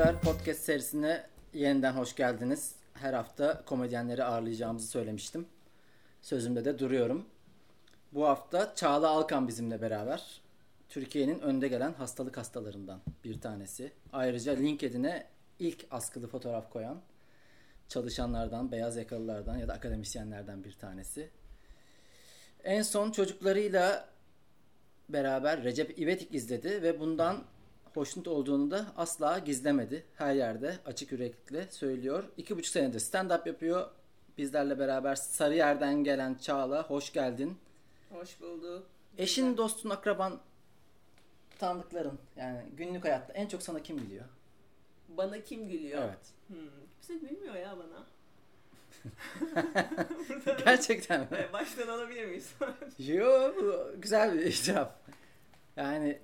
Sefer podcast serisine yeniden hoş geldiniz. Her hafta komedyenleri ağırlayacağımızı söylemiştim. Sözümde de duruyorum. Bu hafta Çağla Alkan bizimle beraber. Türkiye'nin önde gelen hastalık hastalarından bir tanesi. Ayrıca LinkedIn'e ilk askılı fotoğraf koyan çalışanlardan, beyaz yakalılardan ya da akademisyenlerden bir tanesi. En son çocuklarıyla beraber Recep İvedik izledi ve bundan hoşnut olduğunu da asla gizlemedi. Her yerde açık yüreklikle söylüyor. İki buçuk senedir stand-up yapıyor. Bizlerle beraber Sarıyer'den gelen Çağla hoş geldin. Hoş bulduk. Eşin, dostun, akraban, tanıdıkların yani günlük hayatta en çok sana kim gülüyor? Bana kim gülüyor? Evet. Hmm, kimse gülmüyor ya bana. Gerçekten mi? Baştan alabilir miyiz? Yo, bu güzel bir cevap. Yani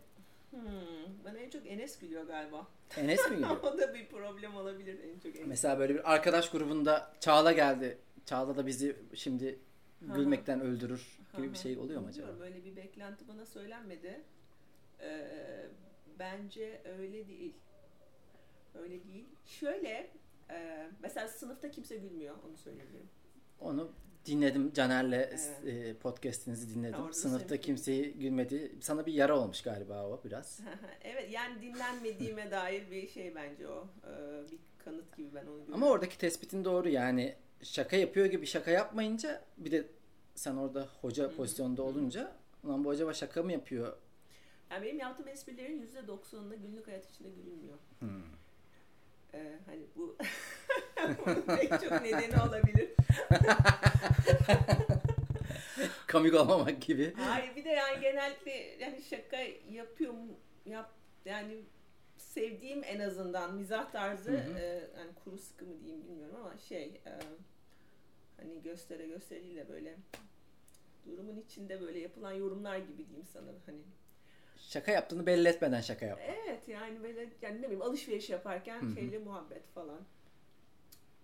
hmm, bana en çok Enes gülüyor galiba. Enes mi gülüyor? o da bir problem olabilir en çok Enes. Mesela böyle bir arkadaş grubunda Çağla geldi. Çağla da bizi şimdi gülmekten öldürür gibi bir şey oluyor mu acaba? Bilmiyorum, Böyle bir beklenti bana söylenmedi. Ee, bence öyle değil. Öyle değil. Şöyle, e, mesela sınıfta kimse gülmüyor, onu söyleyebilirim. Onu dinledim Caner'le Evet. e, podcast'inizi dinledim. Orada Sınıfta kimseyi gülmedi. Sana bir yara olmuş galiba o biraz. evet, yani dinlenmediğime dair bir şey bence o. Ee, bir kanıt gibi ben onu görüyorum. Ama oradaki tespitin doğru yani şaka yapıyor gibi şaka yapmayınca bir de sen orada hoca pozisyonda olunca ulan bu acaba şaka mı yapıyor? Yani benim yaptığım esprilerin %90'ında günlük hayat içinde gülünmüyor. Hmm. Ee, hani bu pek çok nedeni olabilir. Komik olmamak gibi. Hayır bir de yani genellikle yani şaka yapıyorum yap yani sevdiğim en azından mizah tarzı Hı hı. e, yani kuru sıkı mı diyeyim bilmiyorum ama şey e, hani göstere gösteriyle böyle durumun içinde böyle yapılan yorumlar gibi diyeyim sana hani Şaka yaptığını belli etmeden şaka yap. Evet yani böyle yani ne bileyim alışveriş yaparken Hı hı. şeyle muhabbet falan.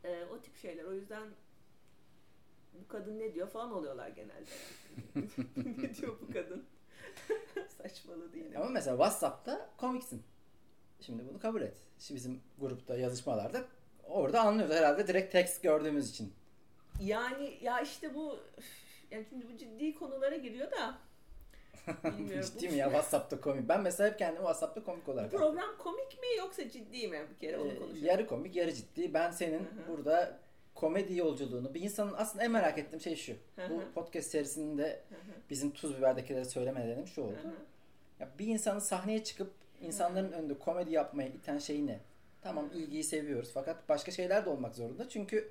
Ee, o tip şeyler. O yüzden bu kadın ne diyor falan oluyorlar genelde. ne diyor bu kadın? Saçmaladı yine. Ama mesela WhatsApp'ta komiksin. Şimdi bunu kabul et. Şimdi bizim grupta yazışmalarda orada anlıyoruz herhalde direkt text gördüğümüz için. Yani ya işte bu yani şimdi bu ciddi konulara giriyor da bilmiyorum. Ciddi Bu- mi ya WhatsApp'ta komik? Ben mesela hep kendimi WhatsApp'ta komik Bu olarak program komik mi yoksa ciddi mi bir kere onu Ee, konuşalım. yarı komik, yarı ciddi. Ben senin Hı hı. burada komedi yolculuğunu, bir insanın aslında en merak ettiğim şey şu. Hı Bu podcast serisinde Hı hı, bizim tuz biberdekilere söylemelerim şu oldu. hı hı. Ya bir insanın sahneye çıkıp insanların önünde komedi yapmaya iten şey ne? Tamam ilgiyi seviyoruz fakat başka şeyler de olmak zorunda. Çünkü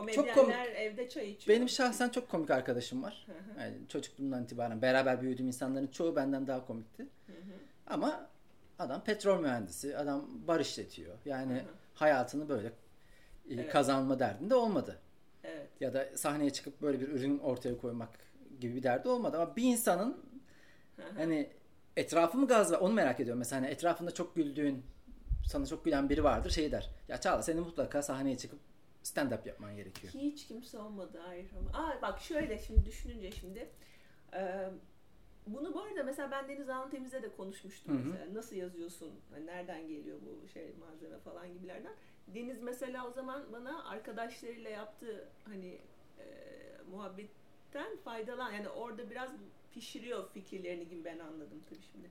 Komedyenler komik. evde çay içiyor. benim şahsen çok komik arkadaşım var. Yani çocukluğumdan itibaren beraber büyüdüğüm insanların çoğu benden daha komikti. Ama adam petrol mühendisi, adam bar işletiyor. Yani hayatını böyle e, Evet. kazanma derdinde olmadı. Evet. Ya da sahneye çıkıp böyle bir ürün ortaya koymak gibi bir derdi olmadı. Ama bir insanın hani etrafı mı gaz var onu merak ediyorum. Mesela hani etrafında çok güldüğün, sana çok gülen biri vardır şey der. Ya Çağla senin mutlaka sahneye çıkıp stand up yapman gerekiyor. Hiç kimse olmadı hayır ama. Aa bak şöyle şimdi düşününce şimdi. e, bunu bu arada mesela ben Deniz Alın Temiz'le de konuşmuştum Hı hı. mesela. Nasıl yazıyorsun? Hani nereden geliyor bu şey malzeme falan gibilerden. Deniz mesela o zaman bana arkadaşlarıyla yaptığı hani e, muhabbetten faydalan yani orada biraz pişiriyor fikirlerini gibi ben anladım tabii şimdi.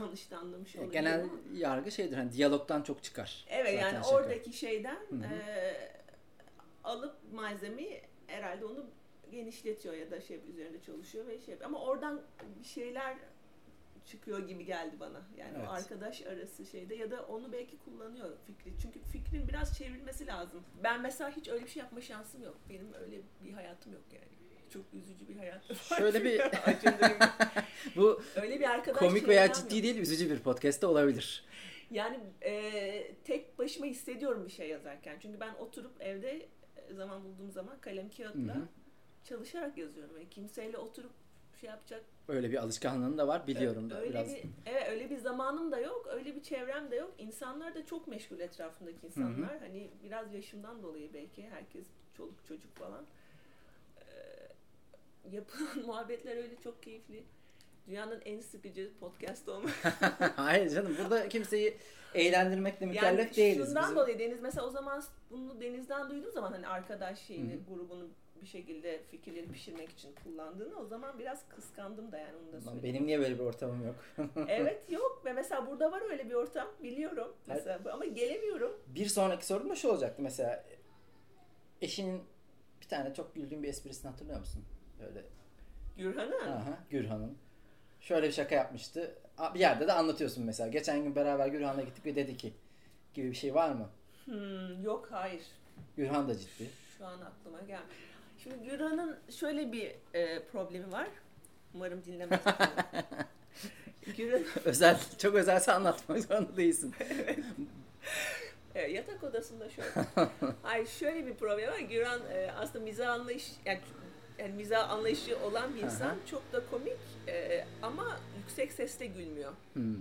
Yanlış da anlamış E, olabilirim Genel ama. yargı şeydir hani diyalogtan çok çıkar. Evet Zaten yani şaka. oradaki şeyden Hı hı. eee, alıp malzemeyi herhalde onu genişletiyor ya da şey üzerinde çalışıyor ve şey ama oradan bir şeyler çıkıyor gibi geldi bana. Yani Evet. arkadaş arası şeyde ya da onu belki kullanıyor fikri. Çünkü fikrin biraz çevrilmesi lazım. Ben mesela hiç öyle bir şey yapma şansım yok. Benim öyle bir hayatım yok yani. Çok üzücü bir hayat. Şöyle bir bu öyle bir arkadaş komik veya çevrem yok. ciddi değil üzücü bir podcast'te olabilir. Yani e, tek başıma hissediyorum bir şey yazarken. Çünkü ben oturup evde zaman bulduğum zaman kalem kağıtla Hı hı. çalışarak yazıyorum. Ve kimseyle oturup şey yapacak. Öyle bir alışkanlığın da var biliyorum da öyle biraz. bir evet öyle bir zamanım da yok. Öyle bir çevrem de yok. İnsanlar da çok meşgul etrafındaki insanlar. Hani biraz yaşımdan dolayı belki herkes çoluk çocuk falan. E, yapılan muhabbetler öyle çok keyifli dünyanın en sıkıcı podcast olma. Hayır canım burada kimseyi eğlendirmekle mükellef yani değiliz. Şundan Bizim- dolayı Deniz mesela o zaman bunu Deniz'den duyduğum zaman hani arkadaş şeyini grubunu bir şekilde fikirleri pişirmek için kullandığını o zaman biraz kıskandım da yani onu da söyleyeyim. Benim niye böyle bir ortamım yok? evet yok ve mesela burada var öyle bir ortam biliyorum mesela ama gelemiyorum. bir sonraki sorum da şu olacaktı mesela. Eşinin bir tane çok güldüğün bir esprisini hatırlıyor musun? Böyle Gürhan'ın Aha, Gürhan'ın. Şöyle bir şaka yapmıştı. Bir yerde de anlatıyorsun mesela. Geçen gün beraber Gürhan'la gittik ve dedi ki gibi bir şey var mı? Hmm, yok hayır Gürhan da ciddi. şu an aklıma gel. Şimdi Gürhan'ın şöyle bir e, problemi var. Umarım dinlemez. Gürhan özel, çok özelse anlatmak zorunda değilsin. E, yatak odasında şöyle. Hayır şöyle bir problem var. Güran e, aslında mizah anlayış yani, yani mizah anlayışı olan bir insan. Aha. Çok da komik e, ama yüksek sesle gülmüyor. Hmm.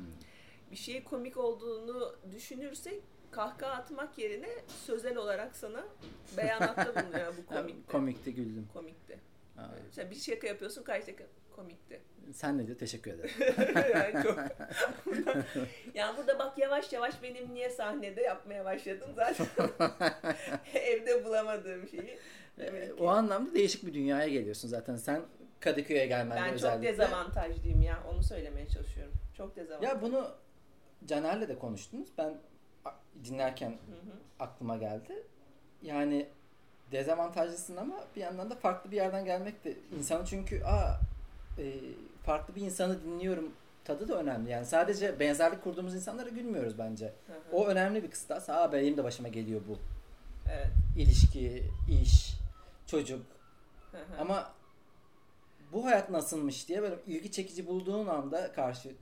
Bir şeyi komik olduğunu düşünürsek kahkaha atmak yerine sözel olarak sana beyanatta bulunuyor bu komikti. komikti güldüm. komikti. Ha, Sen bir şaka yapıyorsun karşıdaki komikti. Sen ne diyor? Teşekkür ederim. yani çok. yani burada bak yavaş yavaş benim niye sahnede yapmaya başladım zaten. Evde bulamadığım şeyi. Ee, o anlamda değişik bir dünyaya geliyorsun zaten. Sen Kadıköy'e gelmen ben çok özellikle. dezavantajlıyım ya. Onu söylemeye çalışıyorum. Çok dezavantajlıyım. Ya bunu Caner'le de konuştunuz. Ben dinlerken Hı hı. aklıma geldi. Yani dezavantajlısın ama bir yandan da farklı bir yerden gelmek de insanı çünkü aa e, farklı bir insanı dinliyorum tadı da önemli. Yani sadece benzerlik kurduğumuz insanlara gülmüyoruz bence. Hı hı. O önemli bir kıstas. Aa benim de başıma geliyor bu. Evet. İlişki, iş, çocuk. Ama bu hayat nasılmış diye böyle ilgi çekici bulduğun anda karşı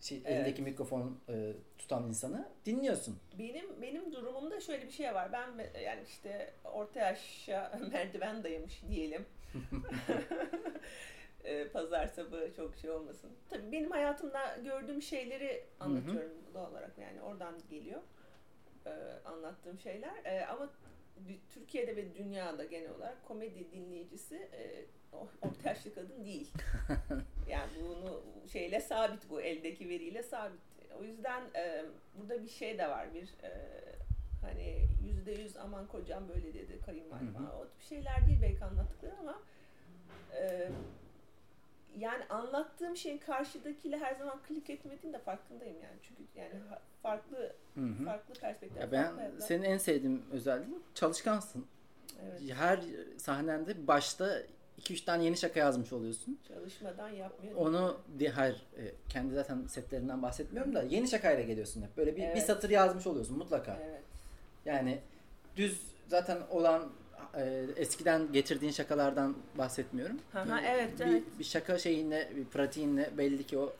şey, Evet. elindeki mikrofon e, tutan insanı dinliyorsun. Benim benim durumumda şöyle bir şey var. Ben yani işte orta yaşa merdiven dayamış diyelim. Ee, Pazar sabahı çok şey olmasın. Tabii benim hayatımda gördüğüm şeyleri anlatıyorum doğal olarak yani oradan geliyor ee, anlattığım şeyler. Ee, ama Türkiye'de ve dünyada genel olarak komedi dinleyicisi e, o- orta yaşlı kadın değil. yani bunu şeyle sabit bu eldeki veriyle sabit. O yüzden e, burada bir şey de var bir e, hani yüzde yüz aman kocam böyle dedi kayınvalidem. O tip şeyler değil belki anlattıkları ama e, yani anlattığım şeyin karşıdakiyle her zaman klik etmediğin de farkındayım yani çünkü yani farklı Hı hı. farklı perspektif. Ya farklı ben hayatlar. senin en sevdiğim özelliğin çalışkansın. evet, Her sahnende başta 2-3 tane yeni şaka yazmış oluyorsun. çalışmadan yapmıyor. Onu hayır e, kendi zaten setlerinden bahsetmiyorum da yeni şakayla geliyorsun hep. Böyle bir, bir Evet. satır yazmış oluyorsun mutlaka. Evet. Yani düz zaten olan e, eskiden getirdiğin şakalardan bahsetmiyorum. Bir- evet, bir, evet. bir şaka şeyinle, bir pratiğinle belli ki o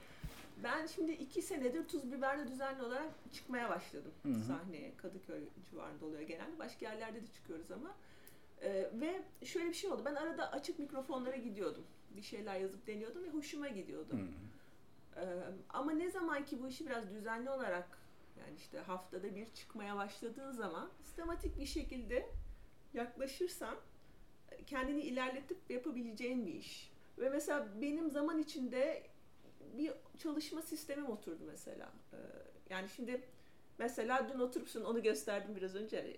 Ben şimdi iki senedir Tuz Biber'de düzenli olarak çıkmaya başladım Hı hı. sahneye. Kadıköy civarında oluyor genelde. Başka yerlerde de çıkıyoruz ama. Ee, ve şöyle bir şey oldu. Ben arada açık mikrofonlara gidiyordum. Bir şeyler yazıp deniyordum ve hoşuma gidiyordu. Ee, ama ne zaman ki bu işi biraz düzenli olarak yani işte haftada bir çıkmaya başladığın zaman sistematik bir şekilde yaklaşırsan kendini ilerletip yapabileceğin bir iş. Ve mesela benim zaman içinde bir çalışma sistemim oturdu mesela. Ee, yani şimdi mesela dün oturup şunu- onu gösterdim biraz önce.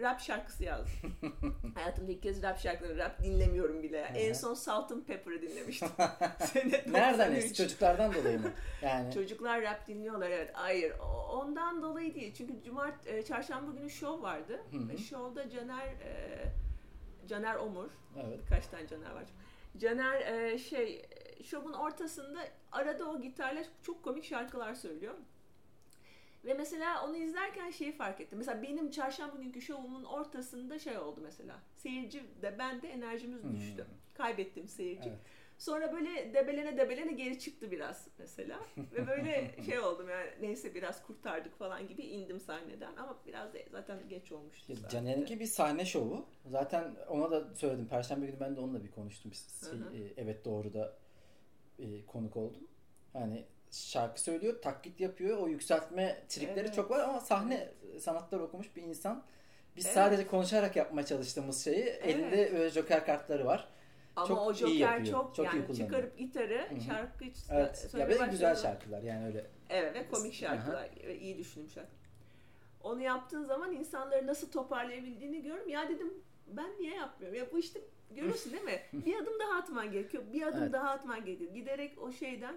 Rap şarkısı yazdım. Hayatımda ilk kez rap şarkıları, rap dinlemiyorum bile. Hı hı. en son Salt and Pepper'ı dinlemiştim. Sene nereden 93. eski çocuklardan dolayı mı? Yani Çocuklar rap dinliyorlar evet. Hayır ondan dolayı değil. Çünkü cumart e, çarşamba günü şov vardı. Hı hı. Ve şovda Caner e, Caner Omur evet. birkaç tane Caner var. Caner e, şey e, şovun ortasında arada o gitarla çok komik şarkılar söylüyor. Ve mesela onu izlerken şeyi fark ettim. Mesela benim çarşamba günkü şovumun ortasında şey oldu mesela. Seyirci de ben de enerjimiz Hmm. düştü. Kaybettim seyirci. Evet. Sonra böyle debelene debelene geri çıktı biraz mesela. Ve böyle şey oldum yani neyse biraz kurtardık falan gibi indim sahneden. Ama biraz da zaten geç olmuştu. Caner'inki bir sahne şovu. Zaten ona da söyledim. Perşembe günü ben de onunla bir konuştum. Şey, e, evet doğru da e, konuk oldum. Yani şarkı söylüyor, taklit yapıyor. O yükseltme trikleri Evet. çok var ama sahne sanatları okumuş bir insan. Biz Evet. sadece konuşarak yapmaya çalıştığımız şeyi elinde böyle joker kartları var. Ama çok o iyi Joker yapıyor. çok, Çok iyi yani kullanıyor. çıkarıp gitarı Hı hı. şarkı Evet. Ya ve güzel şarkılar yani öyle. Evet ve komik şarkılar. ve iyi düşünmüş şarkı. Onu yaptığın zaman insanları nasıl toparlayabildiğini görüyorum. Ya dedim ben niye yapmıyorum? Ya bu işte görüyorsun değil mi? Bir adım daha atman gerekiyor. Bir adım Evet. daha atman gerekiyor. Giderek o şeyden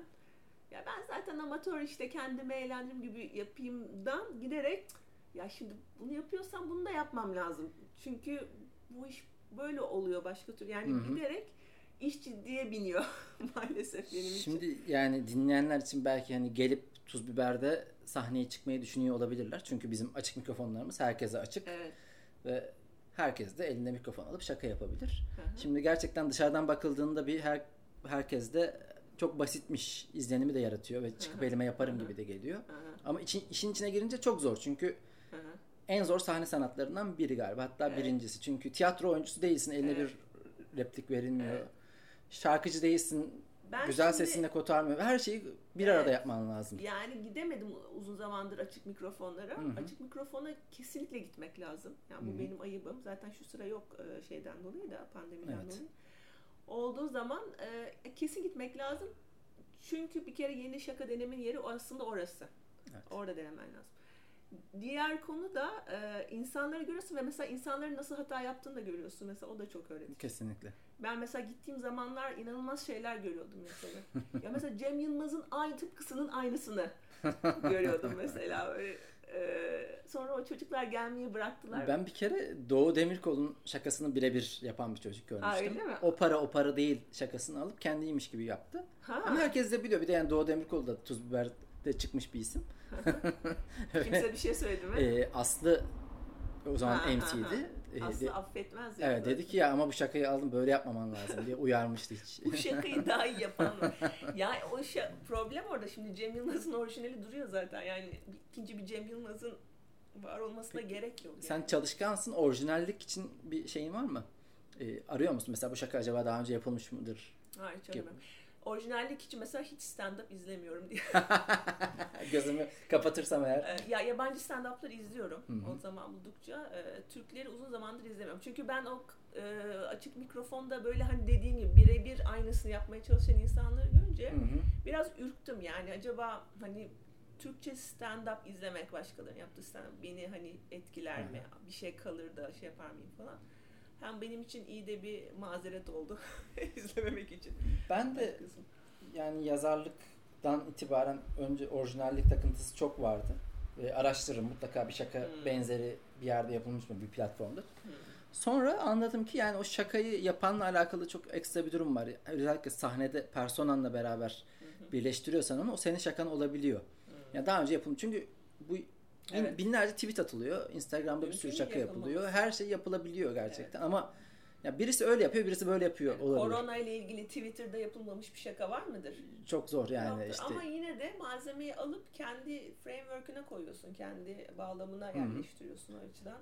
ya ben zaten amatör işte kendimi eğlendirim gibi yapayımdan giderek ya şimdi bunu yapıyorsam bunu da yapmam lazım. Çünkü bu iş böyle oluyor başka türlü. Yani Hı hı. giderek iş ciddiye biniyor maalesef benim için. Şimdi yani dinleyenler için belki hani gelip Tuz Biber'de sahneye çıkmayı düşünüyor olabilirler. Çünkü bizim açık mikrofonlarımız herkese açık Evet. ve herkes de elinde mikrofon alıp şaka yapabilir. Hı hı. Şimdi gerçekten dışarıdan bakıldığında bir her herkes de çok basitmiş izlenimi de yaratıyor ve çıkıp elime yaparım gibi de geliyor. Ama için, işin içine girince çok zor çünkü en zor sahne sanatlarından biri galiba. Hatta Evet. birincisi. Çünkü tiyatro oyuncusu değilsin. Eline Evet. bir replik verilmiyor. Evet. Şarkıcı değilsin. Ben güzel şimdi- sesinle kotarmıyor. Her şeyi bir Evet. arada yapman lazım. Yani gidemedim uzun zamandır açık mikrofonlara. Hı hı. Açık mikrofona kesinlikle gitmek lazım. Yani bu Hı hı. benim ayıbım. Zaten şu sıra yok e, şeyden dolayı da pandemiden Evet. dolayı. Olduğu zaman e, kesin gitmek lazım. Çünkü bir kere yeni şaka denemin yeri aslında orası. Evet. Orada denemen lazım. Diğer konu da e, insanları görüyorsun ve mesela insanların nasıl hata yaptığını da görüyorsun. Mesela o da çok öğretici. Kesinlikle. Ben mesela gittiğim zamanlar inanılmaz şeyler görüyordum mesela. ya mesela Cem Yılmaz'ın aynı tıpkısının aynısını görüyordum mesela. Böyle, e, sonra o çocuklar gelmeyi bıraktılar. Ben bir kere Doğu Demirkol'un şakasını birebir yapan bir çocuk görmüştüm. öyle mi? O para o para değil şakasını alıp kendiymiş gibi yaptı. ha, Ama herkes de biliyor. Bir de yani Doğu Demirkol da Tuz Biber'de çıkmış bir isim. kimse bir şey söyledi mi? Ee, Aslı o zaman Ha, ha, MC'ydi. Ee, de- Aslı affetmez ya. Evet dedi ki ya ama bu şakayı aldım böyle yapmaman lazım diye uyarmıştı hiç. Bu şakayı daha iyi yapan. Yani o şa- problem orada. Şimdi Cem Yılmaz'ın orijinali duruyor zaten. Yani ikinci bir Cem Yılmaz'ın var olmasına gerek yok. Sen yani. çalışkansın. Orijinallik için bir şeyin var mı? Ee, arıyor musun? Mesela bu şaka acaba daha önce yapılmış mıdır? Hayır canım. Orijinallik için mesela hiç stand-up izlemiyorum diye. Gözümü kapatırsam eğer. Ee, ya yabancı stand-up'ları izliyorum Hı hı. o zaman buldukça. Ee, Türkleri uzun zamandır izlemiyorum. Çünkü ben o e, açık mikrofonda böyle hani dediğin gibi birebir aynısını yapmaya çalışan insanları görünce Hı hı. biraz ürktüm yani. Acaba hani Türkçe stand-up izlemek başkalarının yaptığı stand-up beni hani etkiler mi? Bir şey kalır da şey yapar mıyım falan. Hem benim için iyi de bir mazeret oldu izlememek için. Ben de yani yazarlıktan itibaren önce orijinallik takıntısı çok vardı. Ve araştırırım mutlaka bir şaka Hmm. benzeri bir yerde yapılmış mı bir platformda. Hmm. Sonra anladım ki yani o şakayı yapanla alakalı çok ekstra bir durum var. Özellikle sahnede personanla beraber Hı hı. birleştiriyorsan onu o senin şakan olabiliyor. Hı. Ya daha önce yapılmış. Çünkü bu Evet. binlerce tweet atılıyor. Instagram'da bir sürü şaka yapılıyor. Her şey yapılabiliyor gerçekten. Ama ya birisi öyle yapıyor, birisi böyle yapıyor olabilir. Korona ile ilgili Twitter'da yapılmamış bir şaka var mıdır? Çok zor yani Yoktur. işte. Ama yine de malzemeyi alıp kendi framework'üne koyuyorsun. Kendi bağlamına yerleştiriyorsun o açıdan.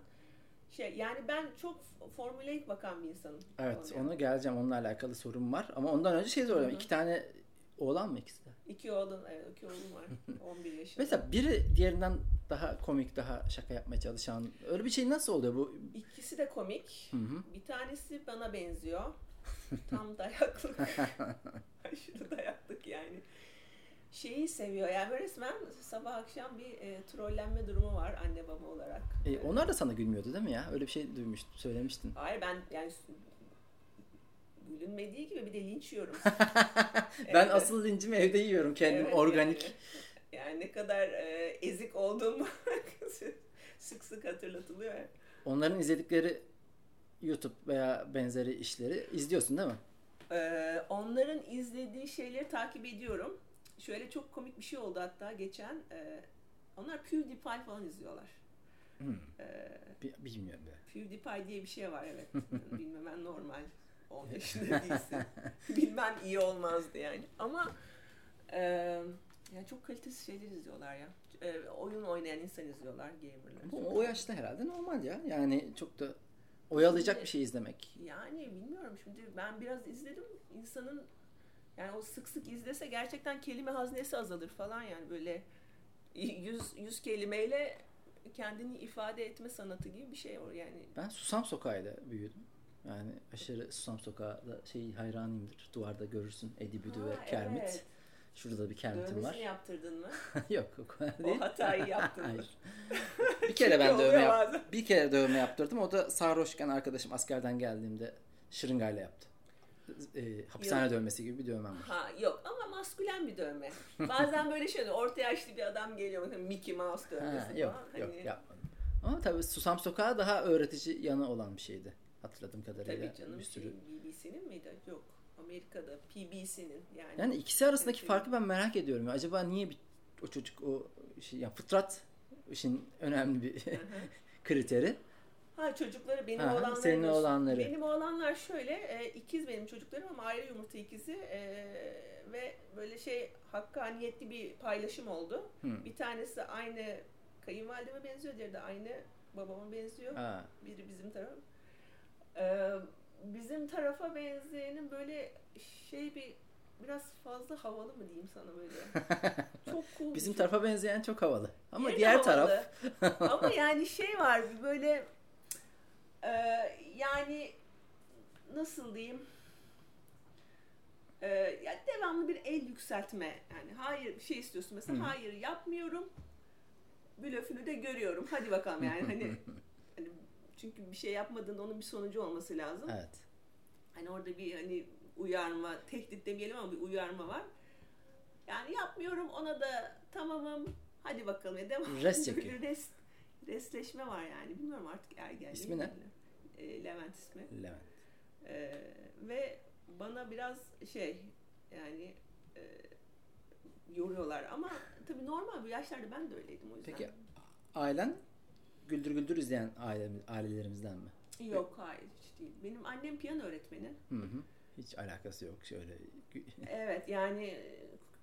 Şey yani ben çok formüleyik bakan bir insanım. Evet, ona geleceğim. Onunla alakalı sorum var. Ama ondan önce şey soracağım. İki tane oğlan mı ikisi de? İki oğlum, evet, iki oğlum var. 11 yaşında. Mesela biri diğerinden daha komik, daha şaka yapmaya çalışan. Öyle bir şey nasıl oluyor bu? İkisi de komik. Hı hı. Bir tanesi bana benziyor. Tam dayaklık. Aşırı dayaklık yani. Şeyi seviyor yani resmen sabah akşam bir e, trollenme durumu var anne baba olarak. E, onlar da sana gülmüyordu değil mi ya? Öyle bir şey duymuştum, söylemiştin. Hayır ben yani gülünmediği gibi bir de linç yiyorum. ben Evet. asıl lincimi evde yiyorum kendim Evet, organik. Yani, yani ne kadar e, ezik olduğumu sık sık hatırlatılıyor. Onların izledikleri YouTube veya benzeri işleri izliyorsun değil mi? Ee, onların izlediği şeyleri takip ediyorum. Şöyle çok komik bir şey oldu hatta geçen. e, onlar PewDiePie falan izliyorlar. Hmm. Ee, Bi- Bilmiyorum be. PewDiePie diye bir şey var evet. Bilmemen normal. 10 yaşında değilsin. Bilmen iyi olmazdı yani. Ama e, yani çok kalitesiz şeyler izliyorlar ya. E, oyun oynayan insan izliyorlar gamerlar. Bu o yaşta herhalde normal ya. Yani çok da oyalayacak bir şey izlemek. Yani bilmiyorum şimdi ben biraz izledim insanın yani o sık sık izlese gerçekten kelime haznesi azalır falan yani böyle yüz, yüz kelimeyle kendini ifade etme sanatı gibi bir şey var yani. Ben Susam Sokağı'yla büyüdüm. Yani aşırı Susam Sokağı'da şey hayranıyımdır. Duvarda görürsün Eddie Büdü ve Kermit. evet. Şurada da bir Kermit'im Dövmesini var. yaptırdın mı? Yok o kadar değil. O hatayı yaptın mı? Bir kere ben dövme yap bir kere dövme yaptırdım. O da sarhoşken arkadaşım askerden geldiğimde şırıngayla yaptı. E, hapishane Yok. dövmesi gibi bir dövmem var. Ha yok ama maskülen bir dövme. Bazen böyle şey orta yaşlı bir adam geliyor mesela Mickey Mouse dövmesi Ha, falan. yok yok Hani, yapmadım. Ama tabii Susam Sokağı daha öğretici yanı olan bir şeydi. Hatırladığım kadarıyla. Tabii canım bir sürü. BBC'nin miydi? Yok. Amerika'da PBC'nin yani. Yani ikisi arasındaki farkı ben merak ediyorum. Acaba niye bir, o çocuk o şey, yani fıtrat işin önemli bir kriteri. Ha çocukları benim Ha, oğlanları. senin oğlanları. Benim oğlanlar şöyle e, ikiz benim çocuklarım ama ayrı yumurta ikizi e, ve böyle şey hakkaniyetli bir paylaşım oldu. Hı. Bir tanesi aynı kayınvalideme benziyor, diğeri de aynı babama benziyor. Ha. Biri bizim taraf. Ee, bizim tarafa benzeyenin böyle şey bir biraz fazla havalı mı diyeyim sana böyle. Çok cool. Bizim çocuk. tarafa benzeyen çok havalı. Ama de diğer havalı. taraf Ama yani şey var bir böyle e, yani nasıl diyeyim e, ya devamlı bir el yükseltme yani hayır bir şey istiyorsun mesela Hı. hayır yapmıyorum blöfünü de görüyorum hadi bakalım yani hani, hani çünkü bir şey yapmadığında onun bir sonucu olması lazım. evet. Hani orada bir hani uyarma, tehdit demeyelim ama bir uyarma var. Yani yapmıyorum ona da tamamım hadi bakalım ya devam. Rest çekiyor. Rest, restleşme var yani. Bilmiyorum artık ergenliği. İsmi ne? E, Levent ismi. Levent. E, ve bana biraz şey yani e, yoruyorlar ama tabii normal bu yaşlarda ben de öyleydim o yüzden. Peki ailen Güldür Güldür izleyen ailemiz, ailelerimizden mi? Yok hayır hiç değil. Benim annem piyano öğretmeni. Hı hı. Hiç alakası yok şöyle. Evet yani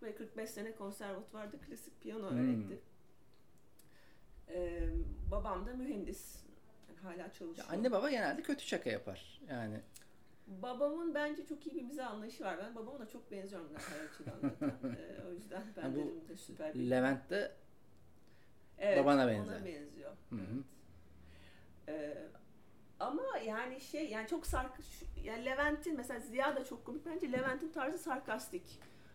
40 45 sene konservatuvarda klasik piyano Hmm. öğretti. Ee, babam da mühendis. Yani hala Ya çalışıyor. anne baba genelde kötü şaka yapar. Yani Babamın bence çok iyi bir mizah anlayışı var. Ben babama da çok benziyorum her açıdan zaten. Ee, o yüzden ben Ha, bu dedim de süper bir... Levent de Evet, babana Ona benziyor. Hı hı. Ee, ama yani şey yani çok sark yani Levent'in mesela Ziya da çok komik bence Levent'in tarzı sarkastik.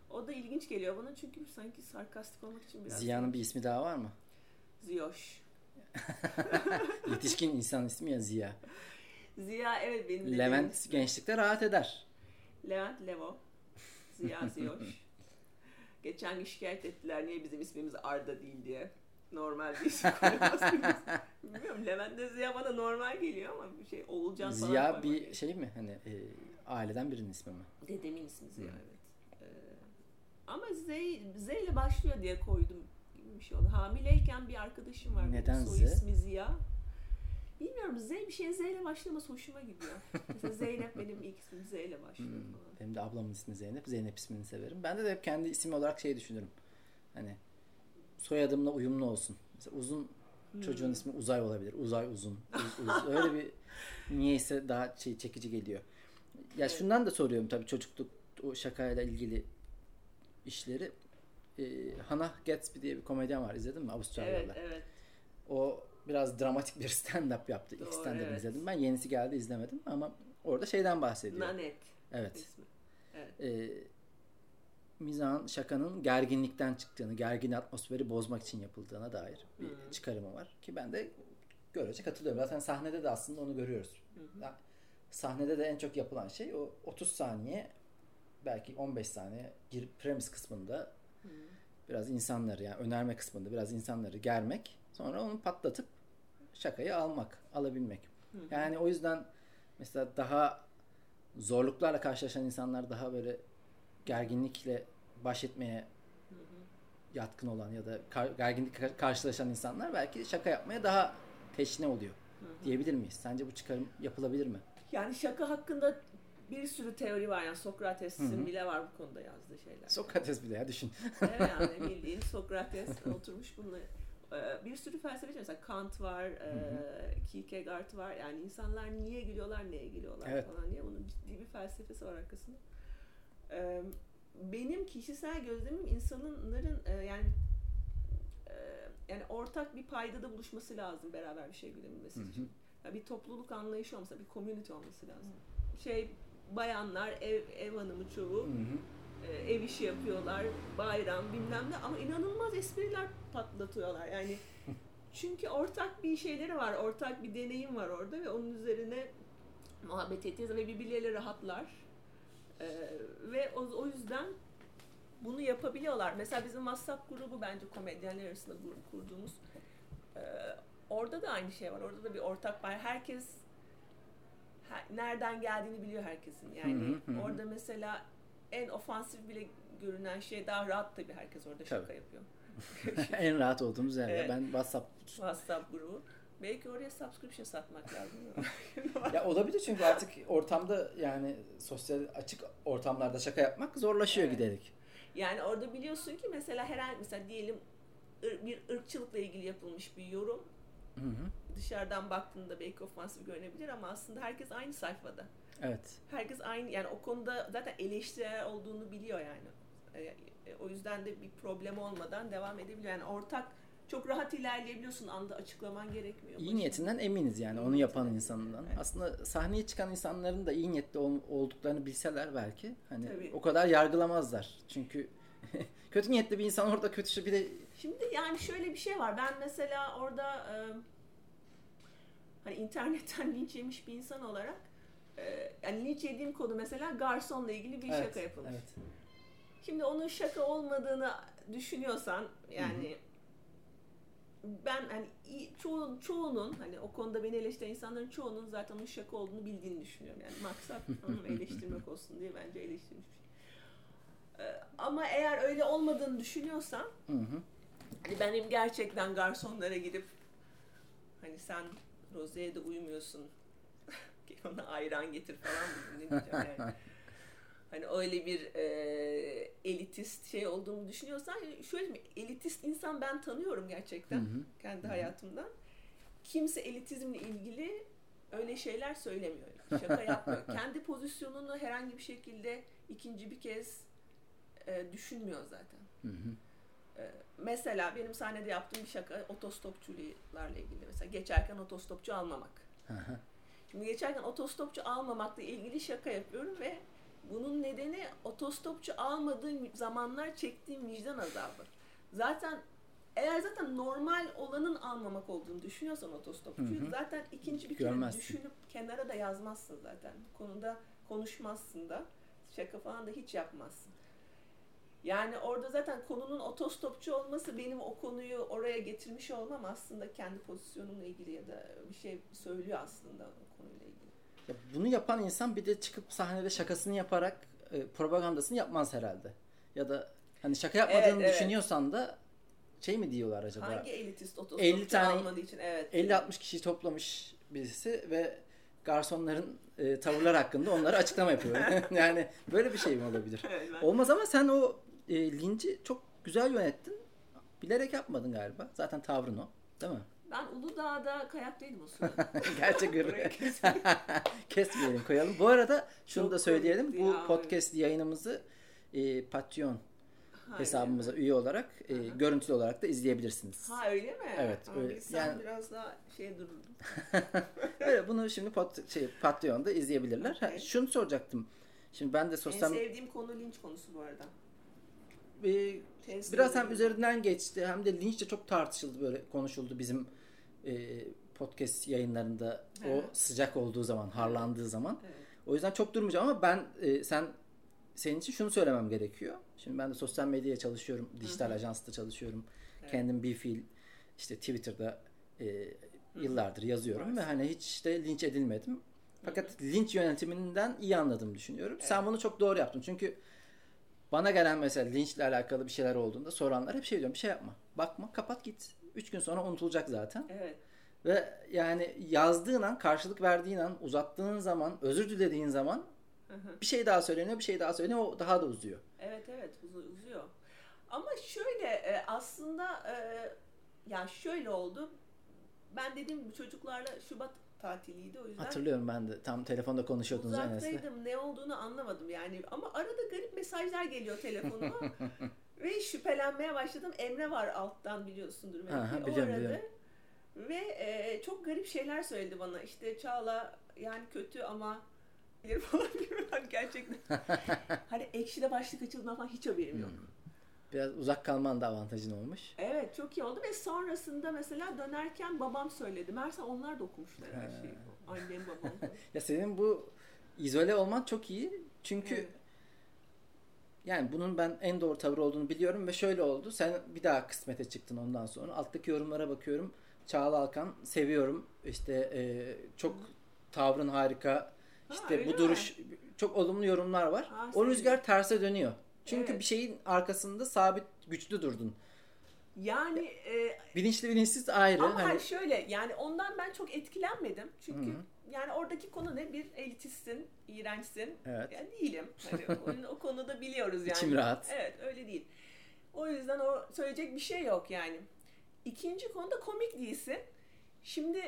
O da ilginç geliyor bana çünkü sanki sarkastik olmak için biraz Ziya'nın bir ismi daha var mı? Ziyoş. Yetişkin insan ismi ya Ziya. Ziya evet benim de Levent gençlikte rahat eder. Levent Levo. Ziya Ziyoş. Geçen gün şikayet ettiler niye bizim ismimiz Arda değil diye. Normal bir isim koyuyorsunuz. Bilmiyorum Levent de Ziya bana normal geliyor ama bir şey Oğulcan falan Ziya bir gerekiyor. şey mi? Hani e, aileden birinin ismi mi? Dedemin ismi Ziya Hı. evet. Ee, ama Z, Z ile başlıyor diye koydum gibi bir şey oldu. Hamileyken bir arkadaşım var. benim, Neden soy Z? ismi Ziya. Bilmiyorum Z bir şey Z ile başlaması hoşuma gidiyor. Mesela Zeynep benim ilk ismim Z ile başlıyor Hmm. falan. Benim de ablamın ismi Zeynep. Zeynep ismini severim. Ben de, de hep kendi isim olarak şey düşünürüm. Hani soyadımla uyumlu olsun. Mesela uzun çocuğun Hmm. ismi Uzay olabilir. Uzay uzun. Uz- uz- Öyle bir niyeyse daha şey çekici geliyor. Ya Evet. şundan da soruyorum tabii çocukluk o şakayla ilgili işleri. Ee, Hannah Gatsby diye bir komedyen var. İzledin mi? Avustralyalı. Evet evet. O biraz dramatik bir stand-up yaptı. İlk Doğru, stand-up'ını evet. izledim. Ben yenisi geldi izlemedim ama orada şeyden bahsediyor. Nanet Evet. ismi. Evet. e, mizahın şakanın gerginlikten çıktığını, gergin atmosferi bozmak için yapıldığına dair bir Hı. çıkarımı var. Ki ben de görece katılıyorum. Zaten sahnede de aslında onu görüyoruz. Hı hı. Ya, sahnede de en çok yapılan şey o 30 saniye belki 15 saniye gir premis kısmında Hı. biraz insanları yani önerme kısmında biraz insanları germek sonra onu patlatıp şakayı almak, alabilmek. Hı hı. Yani o yüzden mesela daha zorluklarla karşılaşan insanlar daha böyle gerginlikle baş etmeye Hı hı. yatkın olan ya da kar, gerginlik karşılaşan insanlar belki şaka yapmaya daha teşne oluyor Hı diyebilir miyiz? Sence bu çıkarım yapılabilir mi? Yani şaka hakkında bir sürü teori var. Yani Sokrates'in bile var bu konuda yazdığı şeyler. Sokrates bile ya düşün. evet yani bildiğin Sokrates oturmuş bununla Ee, bir sürü felsefeci mesela Kant var, e, Kierkegaard var. Yani insanlar niye gülüyorlar, neye gülüyorlar Evet. falan diye bunun ciddi bir felsefesi var arkasında. Benim kişisel gözlemim insanların e, yani e, yani ortak bir paydada buluşması lazım beraber bir şey gülebilmesi Hı hı. için. Ya bir topluluk anlayışı olmasa, bir community olması lazım. Şey bayanlar ev ev hanımı çoğu Hı hı. ev işi yapıyorlar, bayram bilmem ne ama inanılmaz espriler patlatıyorlar. Yani çünkü ortak bir şeyleri var, ortak bir deneyim var orada ve onun üzerine muhabbet ettiğiniz ve birbirleriyle rahatlar. E, ve o, o yüzden bunu yapabiliyorlar. Mesela bizim WhatsApp grubu bence komedyenler arasında grup kurduğumuz. e, orada da aynı şey var. Orada da bir ortak var. Herkes her- nereden geldiğini biliyor herkesin. Yani Hı hı, hı hı. orada mesela en ofansif bile görünen şey daha rahat tabii herkes orada şaka Tabii. yapıyor. en rahat olduğumuz yer. ya. Evet. Ben WhatsApp WhatsApp grubu. Belki oraya subscription satmak lazım. ya olabilir çünkü artık ortamda yani sosyal açık ortamlarda şaka yapmak zorlaşıyor Evet. giderek. Yani orada biliyorsun ki mesela herhangi mesela diyelim bir ırkçılıkla ilgili yapılmış bir yorum Hı hı. dışarıdan baktığında belki ofansif görünebilir ama aslında herkes aynı sayfada. Evet. Herkes aynı yani o konuda zaten eleştirel olduğunu biliyor yani. E, e, O yüzden de bir problem olmadan devam edebiliyor. Yani ortak çok rahat ilerleyebiliyorsun anda açıklaman gerekmiyor. İyi Başında. niyetinden eminiz yani onu yapan niyetinden, insanından. evet. Aslında sahneye çıkan insanların da iyi niyetli ol- olduklarını bilseler belki hani Tabii. o kadar yargılamazlar. Çünkü kötü niyetli bir insan orada kötü şey- bir de Şimdi yani şöyle bir şey var. Ben mesela orada e, hani internetten linç yemiş bir insan olarak e, yani linç yediğim konu mesela garsonla ilgili bir evet, şaka yapılmış. Evet. Şimdi onun şaka olmadığını düşünüyorsan yani ben hani çoğu, çoğunun hani o konuda beni eleştiren insanların çoğunun zaten onun şaka olduğunu bildiğini düşünüyorum. Yani maksat onu eleştirmek olsun diye bence eleştirmiş bir şey. Ee, Ama eğer öyle olmadığını düşünüyorsan Hı hı. hani benim gerçekten garsonlara gidip hani sen Rose'ye de uymuyorsun ona ayran getir falan mı? ne diyeceğim yani. Hani öyle bir e, elitist şey olduğunu düşünüyorsan şöyle mi? Elitist insan ben tanıyorum gerçekten Hı hı. kendi hayatımdan. Kimse elitizmle ilgili öyle şeyler söylemiyor. Şaka yapmıyor. kendi pozisyonunu herhangi bir şekilde ikinci bir kez e, düşünmüyor zaten. Hı hı. E, mesela benim sahnede yaptığım bir şaka otostopçularla ilgili. Mesela geçerken otostopçu almamak. Hı hı. Şimdi geçerken otostopçu almamakla ilgili şaka yapıyorum ve bunun nedeni otostopçu almadığım zamanlar çektiğim vicdan azabı. Zaten eğer zaten normal olanın almamak olduğunu düşünüyorsan otostopçuyu Hı hı. zaten ikinci bir kere düşünüp kenara da yazmazsın zaten. Konuda konuşmazsın da şaka falan da hiç yapmazsın. Yani orada zaten konunun otostopçu olması benim o konuyu oraya getirmiş olmam aslında kendi pozisyonumla ilgili ya da bir şey söylüyor aslında o konuyla ilgili. Ya bunu yapan insan bir de çıkıp sahnede şakasını yaparak e, propagandasını yapmaz herhalde. Ya da hani şaka yapmadığını Evet, evet. düşünüyorsan da şey mi diyorlar acaba? Hangi elitist otostopçu 50 tane- almadığı için evet. 50-60 kişiyi toplamış birisi ve garsonların e, tavırlar hakkında onlara açıklama yapıyor. yani böyle bir şey mi olabilir? Evet, ben- Olmaz ama sen o e, linci çok güzel yönettin. Bilerek yapmadın galiba. Zaten tavrın o. Değil mi? Ben Uludağ'da kayaktaydım o sırada. Gerçek ürün. Kesmeyelim koyalım. Bu arada şunu Çok da söyleyelim. Bu ya, podcast yayınımızı e, Patreon Ha, hesabımıza öyle üye olarak e, Aha. görüntülü olarak da izleyebilirsiniz. Ha öyle mi? Evet, Ama öyle. bilsem Yani- biraz daha şey dururdum. Evet, bunu şimdi pot, şey, Patreon'da izleyebilirler. Ha, Okey. şunu soracaktım. Şimdi ben de En sosyal sevdiğim konu linç konusu bu arada. e, Test biraz hem üzerinden geçti hem de linç de çok tartışıldı böyle konuşuldu bizim e, podcast yayınlarında Hı o sıcak olduğu zaman, harlandığı zaman. Evet. O yüzden çok durmayacağım ama ben e, sen senin için şunu söylemem gerekiyor. Şimdi ben de sosyal medyaya çalışıyorum, dijital Hı hı. ajansta çalışıyorum. Evet. Kendim bir fiil işte Twitter'da e, yıllardır yazıyorum ve Varsın. hani hiç de linç edilmedim. Fakat linç yönetiminden iyi anladığımı düşünüyorum. Sen Evet. bunu çok doğru yaptın. Çünkü bana gelen mesela linçle alakalı bir şeyler olduğunda soranlar hep şey diyorum bir şey yapma. Bakma kapat git. Üç gün sonra unutulacak zaten. Evet. Ve yani yazdığın an, karşılık verdiğin an, uzattığın zaman, özür dilediğin zaman Hı hı. bir şey daha söyleniyor, bir şey daha söyleniyor. O daha da uzuyor. Evet evet uzu- uzuyor. Ama şöyle e, aslında e, ya şöyle oldu. Ben dediğim gibi çocuklarla Şubat tatiliydi o yüzden Hatırlıyorum ben de. Tam telefonda konuşuyordunuz Enes'le. uzaktaydım. Ne olduğunu anlamadım yani. Ama arada garip mesajlar geliyor telefonuma. Ve şüphelenmeye başladım. Emre var alttan biliyorsundur belki. Aha, o biliyorum, aradı. biliyorum. Ve e, çok garip şeyler söyledi bana. İşte Çağla yani kötü ama bilir falan gibi. Hani Gerçekten. hani ekşide başlık açıldığından falan hiç haberim yok. Biraz uzak kalman da avantajın olmuş. Evet çok iyi oldu ve sonrasında mesela dönerken babam söyledi. Meğerse onlar da okumuşlar her şeyi. Annem babam. Ya senin bu izole olman çok iyi. Çünkü Evet. Yani bunun ben en doğru tavır olduğunu biliyorum ve şöyle oldu. Sen bir daha kısmete çıktın ondan sonra. Alttaki yorumlara bakıyorum. Çağla Alkan seviyorum. İşte e, çok tavrın harika. Ha, İşte öyle bu mi? duruş çok olumlu yorumlar var. Ha, o rüzgar terse dönüyor. Çünkü Evet. bir şeyin arkasında sabit güçlü durdun. Yani e, Bilinçli bilinçsiz ayrı. ama Hani şöyle yani ondan ben çok etkilenmedim. Çünkü Hı hı. Yani oradaki konu ne? Bir elitistsin, iğrençsin. Evet. Yani değilim. Hani o, o konuda biliyoruz yani. İçim rahat. Evet öyle değil. O yüzden o söyleyecek bir şey yok yani. İkinci konuda komik değilsin. Şimdi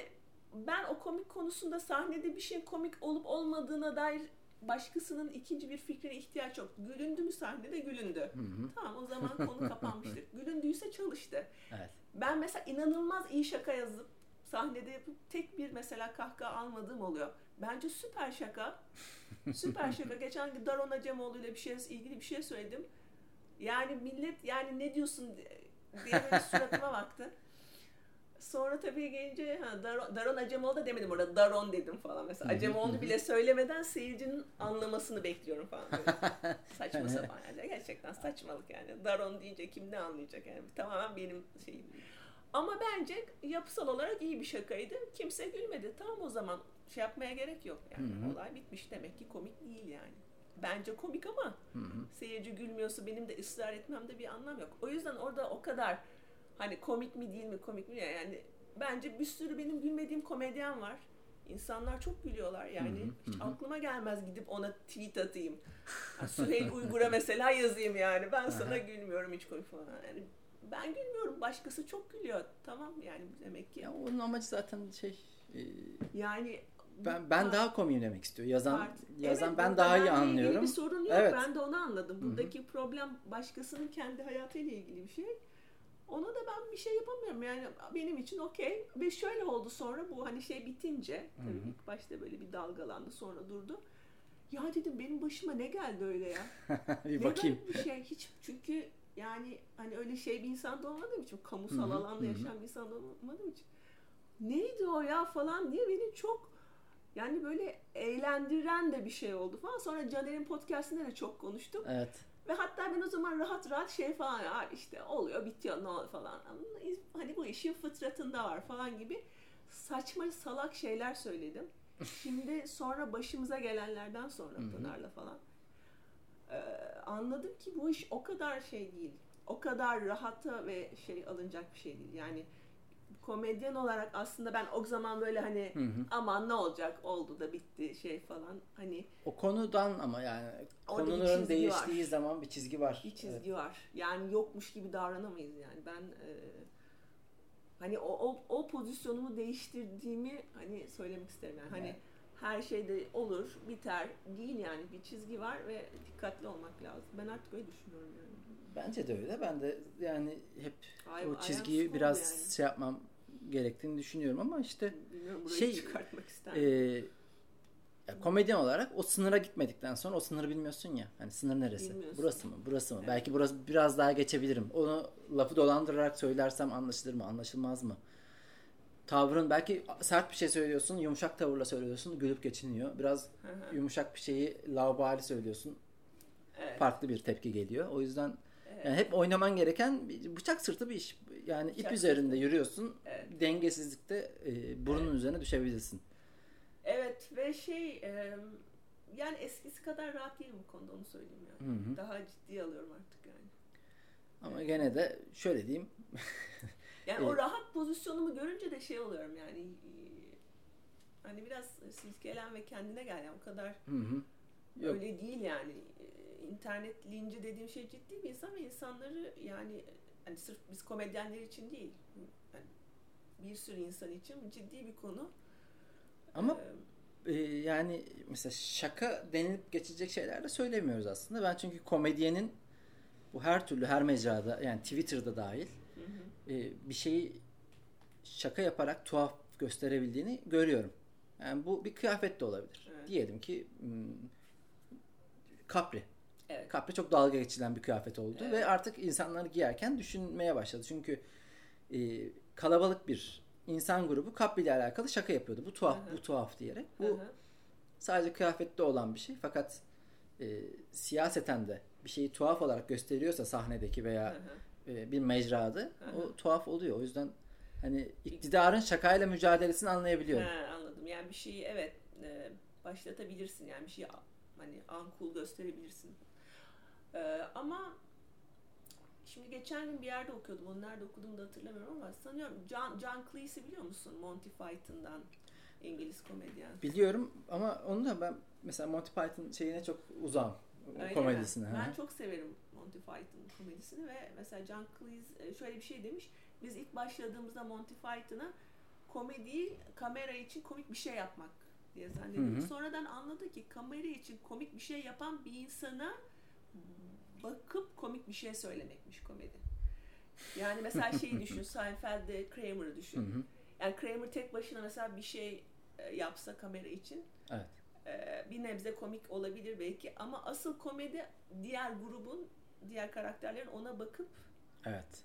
ben o komik konusunda sahnede bir şeyin komik olup olmadığına dair başkasının ikinci bir fikrine ihtiyaç yok. Gülündü mü sahnede gülündü. Hı hı. Tamam o zaman konu kapanmıştır. Gülündüyse çalıştı. Evet. Ben mesela inanılmaz iyi şaka yazıp sahnede yapıp tek bir mesela kahkaha almadığım oluyor. Bence süper şaka. Süper şaka. Geçen gün Daron Acemoğlu ile bir şey ilgili bir şey söyledim. Yani millet yani ne diyorsun diye böyle suratıma baktı. Sonra tabii gelince ha, Daron, Daron Acemoğlu da demedim orada Daron dedim falan mesela. Acemoğlu bile söylemeden seyircinin anlamasını bekliyorum falan. Böyle. Saçma sapan yani. Gerçekten saçmalık yani. Daron deyince kim ne anlayacak yani. Tamamen benim şeyim. Ama bence yapısal olarak iyi bir şakaydı. Kimse gülmedi. Tamam o zaman şey yapmaya gerek yok. Yani Hı hı. olay bitmiş. Demek ki komik değil yani. Bence komik ama Hı hı. seyirci gülmüyorsa benim de ısrar etmemde bir anlam yok. O yüzden orada o kadar hani komik mi değil mi komik mi yani bence bir sürü benim gülmediğim komedyen var. İnsanlar çok gülüyorlar yani. Hı hı, Hiç aklıma gelmez gidip ona tweet atayım. Süheyl Uygur'a mesela yazayım yani. Ben sana gülmüyorum hiç komik falan. Yani ben gülmüyorum. Başkası çok gülüyor. Tamam yani demek ki. Ya onun amacı zaten şey e, Yani ben ben Ha. daha komiyim demek istiyor. Yazan Part- yazan Evet, ben daha iyi anlıyorum. Bir sorun yok. Evet. Ben de onu anladım. Buradaki problem başkasının kendi hayatıyla ilgili bir şey. Ona da ben bir şey yapamıyorum. Yani benim için okey. Ve şöyle oldu sonra bu hani şey bitince tabii ilk başta böyle bir dalgalandı sonra durdu. Ya dedim benim başıma ne geldi öyle ya? bir ne bakayım. bir şey. Hiç çünkü yani hani öyle şey bir insan da olmadığım için kamusal Hı hı, alanda yaşayan bir insan da olmadığım için neydi o ya falan diye beni çok yani böyle eğlendiren de bir şey oldu falan. Sonra Caner'in podcastinde de çok konuştuk. Evet. Ve hatta ben o zaman rahat rahat şey falan ya işte oluyor bitiyor ne oluyor falan. Hani bu işin fıtratında var falan gibi saçma salak şeyler söyledim. Şimdi sonra başımıza gelenlerden sonra. Pınar'la falan e, anladım ki bu iş o kadar şey değil. O kadar rahata ve şey alınacak bir şey değil. Yani komedyen olarak aslında ben o zaman böyle hani Hı hı. aman ne olacak oldu da bitti şey falan hani O konudan ama yani Orada çizgi değiştiği var. zaman bir çizgi var. bir çizgi Evet. var. Yani yokmuş gibi davranamayız yani. Ben e, hani o, o, o pozisyonumu değiştirdiğimi hani söylemek isterim yani. Hani Evet. Her şeyde olur, biter değil yani. Bir çizgi var ve dikkatli olmak lazım. Ben artık öyle düşünüyorum yani. Bence de öyle. Ben de yani hep Ay- o çizgiyi biraz yani. şey yapmam gerektiğini düşünüyorum ama işte şey, çıkartmak ister e, ya komedyen olarak o sınıra gitmedikten sonra o sınırı bilmiyorsun ya. Hani sınır neresi? Bilmiyorsun. Burası mı? Burası mı? Evet. Belki burası biraz daha geçebilirim. Onu lafı dolandırarak söylersem anlaşılır mı? Anlaşılmaz mı? Tavrın belki sert bir şey söylüyorsun, yumuşak tavırla söylüyorsun, gülüp geçiniyor. Biraz Hı hı. yumuşak bir şeyi laubali söylüyorsun, evet. farklı bir tepki geliyor. O yüzden evet. yani hep oynaman gereken bıçak sırtı bir iş. Yani ip Bıçak üzerinde yürüyorsun. Evet. Dengesizlikte e, burnun üzerine düşebilirsin. Evet ve şey e, yani eskisi kadar rahat değilim bu konuda onu söyleyeyim yani. Hı hı. Daha ciddiye alıyorum artık yani. Ama gene de şöyle diyeyim. Yani o Evet. rahat pozisyonumu görünce de şey oluyorum yani e, hani biraz silkelen ve kendine gel yani o kadar Hı hı. Yok. öyle değil yani. E, İnternet linci dediğim şey ciddi bir insan ve insanları yani hani sırf biz komedyenler için değil yani bir sürü insan için ciddi bir konu. Ama Ee, yani mesela şaka denilip geçecek şeyler de söylemiyoruz aslında. Ben çünkü komedyenin bu her türlü her mecrada yani Twitter'da dahil. E, bir şeyi şaka yaparak tuhaf gösterebildiğini görüyorum. Yani bu bir kıyafet de olabilir. Evet. Diyelim ki hmm, kapri. Evet. Kapri çok dalga geçilen bir kıyafet oldu Evet. ve artık insanlar giyerken düşünmeye başladı. Çünkü e, kalabalık bir insan grubu kapri ile alakalı şaka yapıyordu. Bu tuhaf, Hı hı. bu tuhaf diyerek. Bu hı. sadece kıyafette olan bir şey fakat e, siyaseten de bir şeyi tuhaf olarak gösteriyorsa sahnedeki veya hı. E, bir mecrada Hı hı. o tuhaf oluyor. O yüzden hani iktidarın şakayla mücadelesini anlayabiliyorum. He, anladım. Yani bir şeyi evet e, başlatabilirsin. Yani bir şeyi hani uncool gösterebilirsin. E, ama şimdi geçen gün bir yerde okuyordum. Onu nerede okuduğumu da hatırlamıyorum ama sanıyorum John, John Cleese'i biliyor musun? Monty Python'dan İngiliz komedyen. Biliyorum ama onu da ben mesela Monty Python şeyine çok uzağım. Öyle mi? hı. Ben çok severim Monty Python komedisini ve mesela John Cleese e, şöyle bir şey demiş. Biz ilk başladığımızda Monty Python'a komediyi kamera için komik bir şey yapmak diye zannediyorduk. Hı hı. Sonradan anladı ki kamera için komik bir şey yapan bir insana bakıp komik bir şey söylemekmiş komedi. Yani mesela şeyi düşün, Seinfeld'de Kramer'ı Hı düşün. hı. Yani Kramer tek başına mesela bir şey e, yapsa kamera için Evet. E, bir nebze komik olabilir belki ama asıl komedi diğer grubun diğer karakterlerin ona bakıp Evet.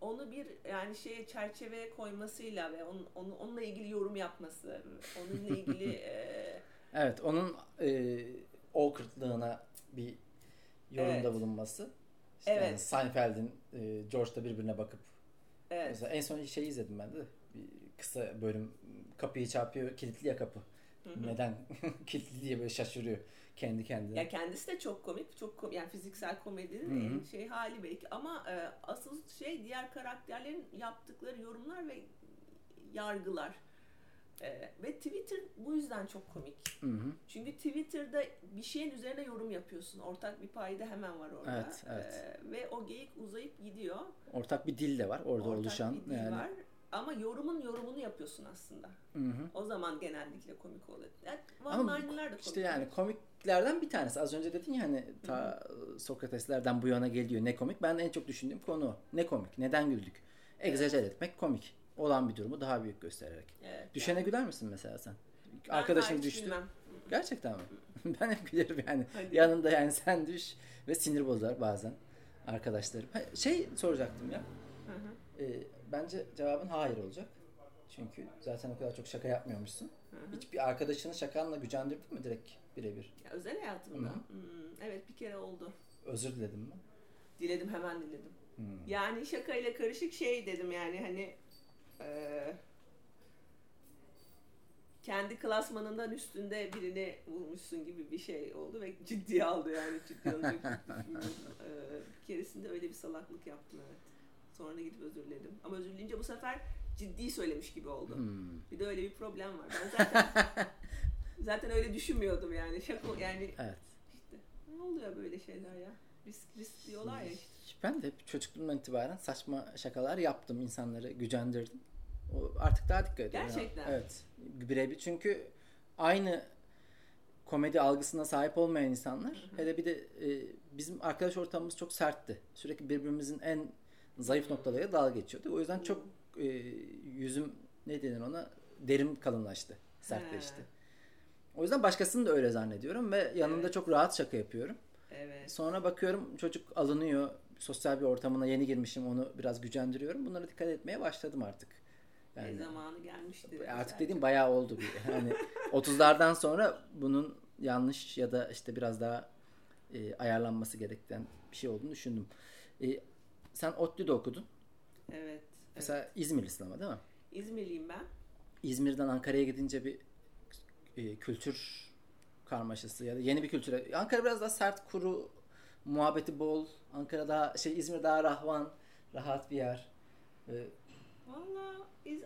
onu bir yani şeye çerçeveye koymasıyla ve onun, onu, onunla ilgili yorum yapması, onunla ilgili e, Evet. Onun e, awkwardlığına bir yorumda Evet. bulunması. İşte Evet. yani Seinfeld'in e, George'la birbirine bakıp evet, Mesela en son şey izledim ben de. Bir kısa bölüm kapıyı çarpıyor kilitli ya kapı. Neden kilitli diye böyle şaşırıyor kendi kendine. Ya kendisi de çok komik, çok kom- yani fiziksel komedinin Hı hı. en şey hali belki ama e, asıl şey diğer karakterlerin yaptıkları yorumlar ve yargılar. E, ve Twitter bu yüzden çok komik. Hı hı. Çünkü Twitter'da bir şeyin üzerine yorum yapıyorsun. Ortak bir payda hemen var orada. Evet, evet. E, ve o geyik uzayıp gidiyor. Ortak bir dil de var orada Ortak oluşan. bir dil yani. var. Ama yorumun yorumunu yapıyorsun aslında. Hı hı. O zaman genellikle komik oluyor. Yani one-liner'lar da komik. işte yani komiklerden bir tanesi. Az önce dedin ya hani ta Sokrateslerden bu yana geliyor ne komik. Ben en çok düşündüğüm konu o. Ne komik? Neden güldük? Egzajer etmek komik. Olan bir durumu daha büyük göstererek. Evet, Düşene yani. güler misin mesela sen? Ben Arkadaşın düştü. bilmem. Gerçekten mi? ben hep gülerim yani. Hadi. Yanında yani sen düş ve sinir bozar bazen arkadaşlarım. Şey soracaktım ya. Hı hı. e, bence cevabın hayır olacak. Çünkü zaten o kadar çok şaka yapmıyormuşsun. Hı hı. Hiç bir arkadaşını şakanla gücendirdin mi direkt birebir? Ya özel hayatımda. Hı hı. Hmm, evet bir kere oldu. Özür diledim mi? Diledim hemen diledim. Hmm. Yani şakayla karışık şey dedim yani hani eee, kendi klasmanından üstünde birini vurmuşsun gibi bir şey oldu ve ciddiye aldı yani ciddi alacak. Eee, bir keresinde öyle bir salaklık yaptım evet. Sonra da gidip özür diledim. Ama özür dileyince bu sefer ciddi söylemiş gibi oldu. Hmm. Bir de öyle bir problem var. Ben zaten zaten öyle düşünmüyordum yani. Şaka yani Evet. işte ne oluyor böyle şeyler ya? Risk risk diyorlar ya işte. Ben de çocukluğumdan itibaren saçma şakalar yaptım. insanları gücendirdim. O artık daha dikkat ediyorum. ya. Gerçekten. Evet. Birebir çünkü aynı komedi algısına sahip olmayan insanlar hele bir de e, bizim arkadaş ortamımız çok sertti. Sürekli birbirimizin en zayıf noktalarıyla dalga geçiyordu. O yüzden çok e, yüzüm ne denir ona derim kalınlaştı. Sertleşti. He. O yüzden başkasını da öyle zannediyorum ve yanında Evet. çok rahat şaka yapıyorum. Evet. Sonra bakıyorum çocuk alınıyor. Sosyal bir ortamına yeni girmişim onu biraz gücendiriyorum. Bunlara dikkat etmeye başladım artık. Yani, Yani zamanı gelmiştir. artık dediğim bayağı oldu bir. Hani 30'lardan sonra bunun yanlış ya da işte biraz daha e, ayarlanması gereken bir şey olduğunu düşündüm. E, sen ODTÜ'de okudun. Evet. Mesela İzmirlisin ama değil mi? İzmirliyim ben. İzmir'den Ankara'ya gidince bir e, kültür karmaşası ya da yeni bir kültüre. Ankara biraz daha sert, kuru, muhabbeti bol. Ankara daha şey İzmir daha rahvan, rahat bir yer. E, Valla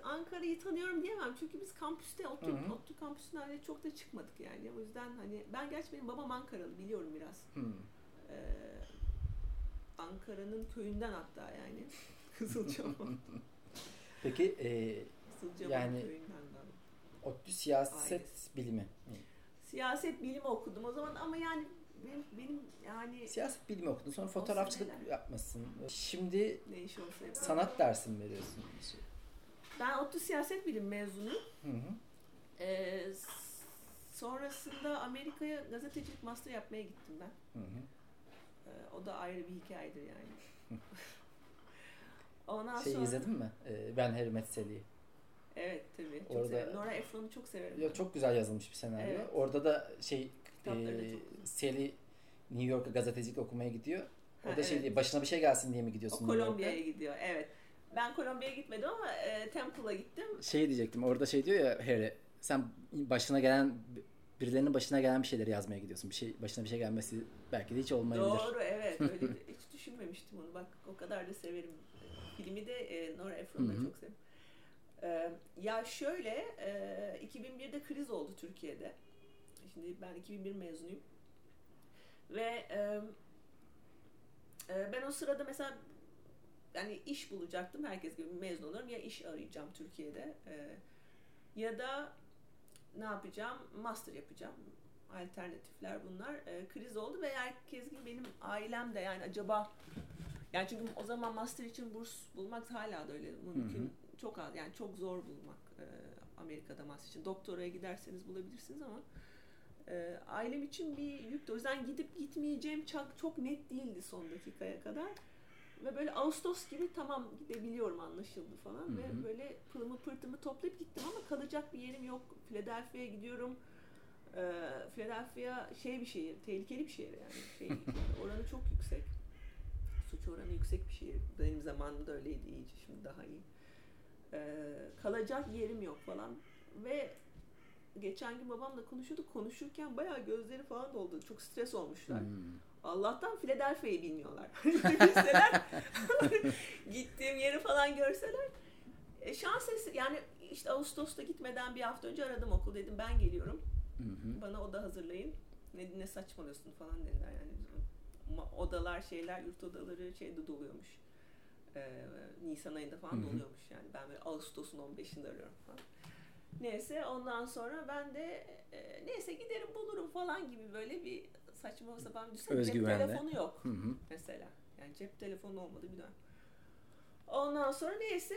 Ankara'yı tanıyorum diyemem. Çünkü biz kampüste, Hı hı. ODTÜ kampüsünden hani çok da çıkmadık yani. O yüzden hani ben gerçi benim babam Ankaralı biliyorum biraz. hmm. Ee, Ankara'nın köyünden hatta yani. Kızılcahamam. Peki e, Kızılcahamam Yani- köyünden de. ODTÜ siyaset Ailesi. bilimi. Siyaset bilimi okudum o zaman ama yani benim, benim yani Siyaset bilimi okudun. Sonra fotoğrafçılık yapmasın. Şimdi ne iş olsa sanat dersi mi veriyorsun? Ben ODTÜ siyaset bilim mezunuyum. Hı hı. Ee, sonrasında Amerika'ya gazetecilik master yapmaya gittim ben. Hı hı. Ee, o da ayrı bir hikayedir yani. Ondan Şey sonra... izledin mi? Ee, ben Harry Met Sally'yi. Evet tabii. Çok Orada- severim. Nora Ephron'u çok severim. Ya çok güzel yazılmış bir senaryo. Evet. Orada da şey Kitapları da e, Sally New York'a gazetecilik okumaya gidiyor. Ha, Orada şey evet. diye başına bir şey gelsin diye mi O gidiyorsun? York'a? Kolombiya'ya gidiyor. Evet. Ben Kolombiya'ya gitmedim ama e, Temple'a gittim. Şey diyecektim. Orada şey diyor ya Harry sen başına gelen birilerinin başına gelen bir şeyleri yazmaya gidiyorsun. Bir şey başına bir şey gelmesi belki de hiç olmayabilir. Doğru evet. Öyle de- hiç düşünmemiştim onu. Bak o kadar da severim. Filmi de e, Nora Ephron'u da çok severim. E, ya şöyle e, 2001'de kriz oldu Türkiye'de. Şimdi ben 2001 mezunuyum. Ve e, e, ben o sırada mesela yani iş bulacaktım. Herkes gibi mezun olurum. Ya iş arayacağım Türkiye'de e, ya da ne yapacağım? Master yapacağım. Alternatifler bunlar. E, kriz oldu ve herkes gibi benim ailem de yani acaba yani çünkü o zaman master için burs bulmak hala da öyle mümkün. Hı hı. Çok az yani çok zor bulmak e, Amerika'da master için. Doktoraya giderseniz bulabilirsiniz ama e, ailem için bir yüktü. O yüzden gidip gitmeyeceğim çok, çok net değildi son dakikaya kadar. Ve böyle Ağustos gibi tamam gidebiliyorum anlaşıldı falan Hı ve hı. böyle pılımı pırtımı toplayıp gittim ama kalacak bir yerim yok. Philadelphia'ya gidiyorum. Ee, Philadelphia şey bir şehir, tehlikeli bir şehir yani. Şey, oranı çok yüksek. Suç oranı yüksek bir şehir. Benim zamanımda öyleydi iyice, şimdi daha iyi. Ee, kalacak yerim yok falan. Ve geçen gün babamla konuşuyorduk. Konuşurken bayağı gözleri falan doldu. Çok stres olmuşlar. Hmm. Allah'tan Philadelphia'yı bilmiyorlar. Bilseler, gittiğim yeri falan görseler. E, şans eseri yani işte Ağustos'ta gitmeden bir hafta önce aradım okul dedim ben geliyorum. Hı hı. Bana oda hazırlayın. Ne, ne saçmalıyorsun falan dediler yani. Odalar şeyler yurt odaları şeyde doluyormuş. Ee, Nisan ayında falan Hı hı. doluyormuş yani. Ben böyle Ağustos'un 15'inde arıyorum falan. Neyse ondan sonra ben de e, neyse giderim bulurum falan gibi böyle bir saçma sapan düşünsene cep telefonu yok Hı hı. mesela. Yani cep telefonu olmadı bir dönem. Ondan sonra neyse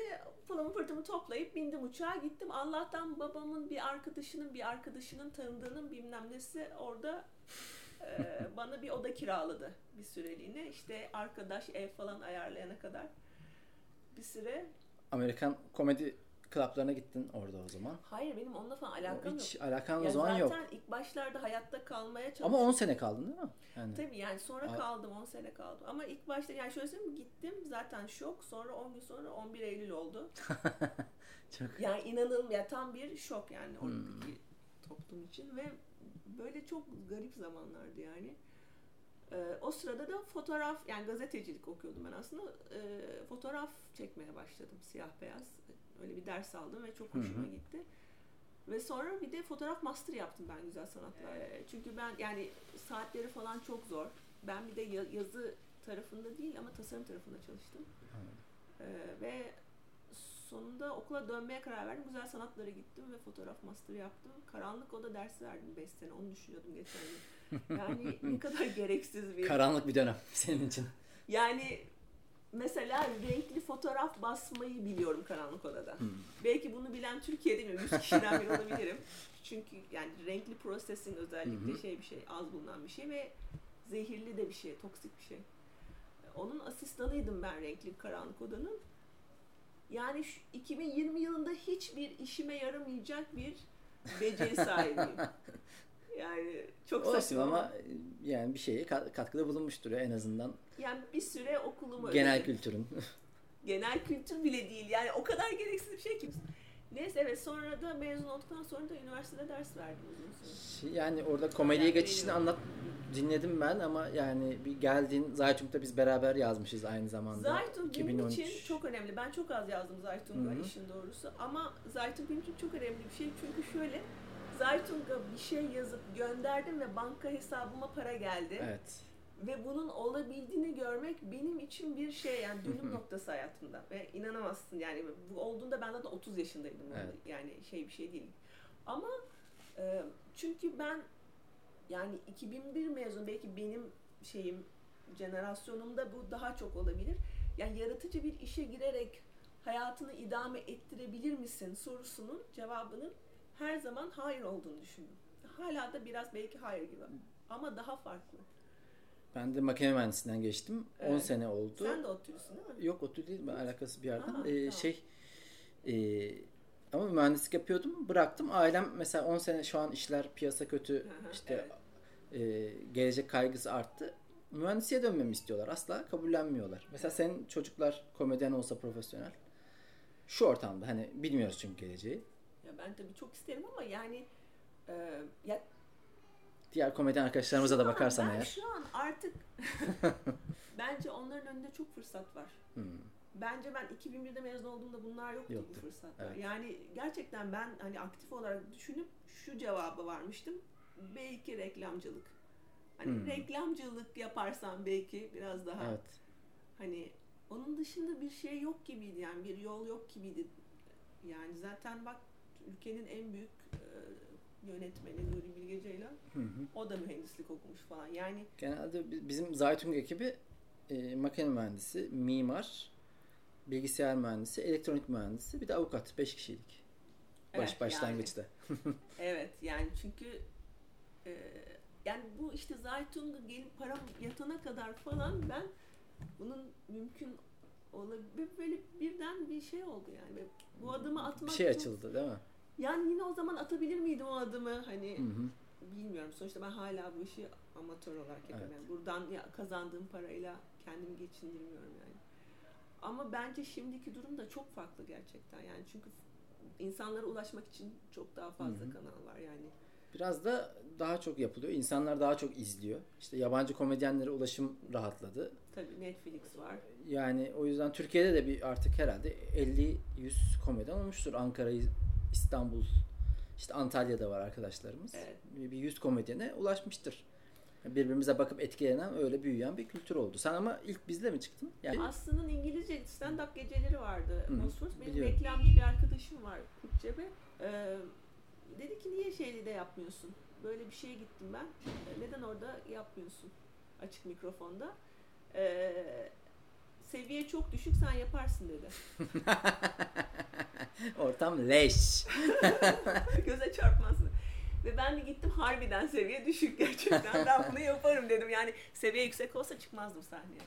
pılımı pırtımı toplayıp bindim uçağa gittim. Allah'tan babamın bir arkadaşının bir arkadaşının tanıdığının bilmem nesi orada e, bana bir oda kiraladı bir süreliğine. İşte arkadaş ev falan ayarlayana kadar bir süre. Amerikan komedi klaplarına gittin orada o zaman. Hayır benim onunla falan alakam Hiç yok. alakan o zaman yok. zaten ilk başlarda hayatta kalmaya çalıştım. Ama 10 sene kaldın değil mi? Yani. Tabii yani sonra Aa. kaldım 10 sene kaldım. Ama ilk başta yani şöyle söyleyeyim gittim zaten şok. Sonra 10 gün sonra 11 Eylül oldu. Çok. Yani inanılmaz ya tam bir şok yani Hmm. oradaki toplum için ve böyle çok garip zamanlardı yani. Ee, o sırada da fotoğraf yani gazetecilik okuyordum ben aslında. Ee, fotoğraf çekmeye başladım siyah beyaz. Öyle bir ders aldım ve çok hoşuma gitti. Ve sonra bir de fotoğraf master yaptım ben güzel sanatlar. Ee, Çünkü ben yani saatleri falan çok zor. Ben bir de ya- yazı tarafında değil ama tasarım tarafında çalıştım. Ee, ve sonunda okula dönmeye karar verdim. Güzel sanatlara gittim ve fotoğraf master yaptım. Karanlık oda dersi verdim 5 sene. Onu düşünüyordum geçen gün. Yani ne kadar gereksiz bir... Karanlık bir dönem senin için. Yani mesela renkli fotoğraf basmayı biliyorum karanlık odada. Hmm. Belki bunu bilen Türkiye'de mi 100 kişiden biri olabilirim. Çünkü yani renkli processing özellikle şey bir şey, az bulunan bir şey ve zehirli de bir şey, toksik bir şey. Onun asistanıydım ben renkli karanlık odanın. Yani şu 2020 yılında hiçbir işime yaramayacak bir beceri sahibiyim. Yani çok Olsun saçma ama yani bir şeye kat- katkıda bulunmuştur ya en azından. yani bir süre okulumu Genel ödedim. kültürün. genel kültür bile değil. Yani o kadar gereksiz bir şey ki. Neyse evet sonra da mezun olduktan sonra da üniversitede ders verdim uzun yani orada komediye Yani geçişini benim- anlat dinledim ben ama yani bir geldiğin Zaytung'da biz beraber yazmışız aynı zamanda. Zaytung benim 2013. için çok önemli. Ben çok az yazdım Zaytung'a işin doğrusu. Ama Zaytung benim için çok önemli bir şey. Çünkü şöyle Zaytung'a bir şey yazıp gönderdim ve banka hesabıma para geldi. Evet. Ve bunun olabildiğini görmek benim için bir şey yani dönüm noktası hayatımda. Ve inanamazsın yani bu olduğunda ben de 30 yaşındaydım. Evet. Yani şey bir şey değil. Ama e, çünkü ben yani 2001 mezun belki benim şeyim jenerasyonumda bu daha çok olabilir. Yani yaratıcı bir işe girerek hayatını idame ettirebilir misin sorusunun cevabının her zaman hayır olduğunu düşündüm. Hala da biraz belki hayır gibi ama daha farklı. Ben de makine mühendisinden geçtim. Evet. 10 sene oldu. Sen de ODTÜ'lüsün değil mi? Yok ODTÜ değil. Ben alakası bir yerden. Aa, Ee, tamam. Şey e, ama mühendislik yapıyordum. Bıraktım. Ailem mesela 10 sene şu an işler piyasa kötü. Hı, işte e, gelecek kaygısı arttı. Mühendisliğe dönmemi istiyorlar. Asla kabullenmiyorlar. Mesela senin çocuklar komedyen olsa profesyonel. Şu ortamda hani bilmiyoruz çünkü geleceği. Ya ben tabii çok isterim ama yani e, ya Diğer komedyen arkadaşlarımıza da an bakarsan ben eğer. Şu an artık bence onların önünde çok fırsat var. Hmm. Bence ben 2001'de mezun olduğumda bunlar yoktu, Yoktu, bu fırsatlar. evet. Yani gerçekten ben hani aktif olarak düşünüp şu cevaba varmıştım. Belki reklamcılık. Hani Hmm. reklamcılık yaparsam belki biraz daha Evet. hani onun dışında bir şey yok gibiydi yani bir yol yok gibiydi. Yani zaten bak ülkenin en büyük e, yönetmeni Nuri Bilge Ceylan Hı hı. o da mühendislik okumuş falan. Yani Genelde bi- bizim Zaytung ekibi e, makine mühendisi, mimar, bilgisayar mühendisi, elektronik mühendisi bir de avukat. 5 kişiydik. Baş, Evet, başlangıçta. Evet yani çünkü e, yani bu işte Zaytung'a gelip param yatana kadar falan ben bunun mümkün olabilir böyle birden bir şey oldu yani bu adımı Bir atmak şey çok- açıldı değil mi? Yani yine o zaman atabilir miydim o adımı hani Hı hı. bilmiyorum sonuçta ben hala bu işi amatör olarak yapıyorum Evet. Yani buradan ya kazandığım parayla kendimi geçindirmiyorum yani ama bence şimdiki durum da çok farklı gerçekten yani çünkü insanlara ulaşmak için çok daha fazla Hı hı. kanal var yani Biraz da daha çok yapılıyor. İnsanlar daha çok izliyor. İşte yabancı komedyenlere ulaşım rahatladı. Tabii Netflix var. Yani o yüzden Türkiye'de de bir artık herhalde 50-100 komedyen olmuştur. Ankara, İstanbul, işte Antalya'da var arkadaşlarımız. Evet. Bir 100 komedyene ulaşmıştır. Birbirimize bakıp etkilenen öyle büyüyen bir kültür oldu. Sen ama ilk bizle mi çıktın? Yani Aslı'nın İngilizce stand-up geceleri vardı. Hı, Bosphorus. Benim biliyorum. reklamcı bir arkadaşım var Kurtçepe. Ee, dedi ki niye şeyde de yapmıyorsun? Böyle bir şeye gittim ben. "E, Neden orada yapmıyorsun? Açık mikrofonda. Ee, seviye çok düşük sen yaparsın dedi. ortam leş. Göze çarpmasın. Ve ben de gittim harbiden seviye düşük gerçekten. Ben bunu yaparım dedim. Yani seviye yüksek olsa çıkmazdım sahneye.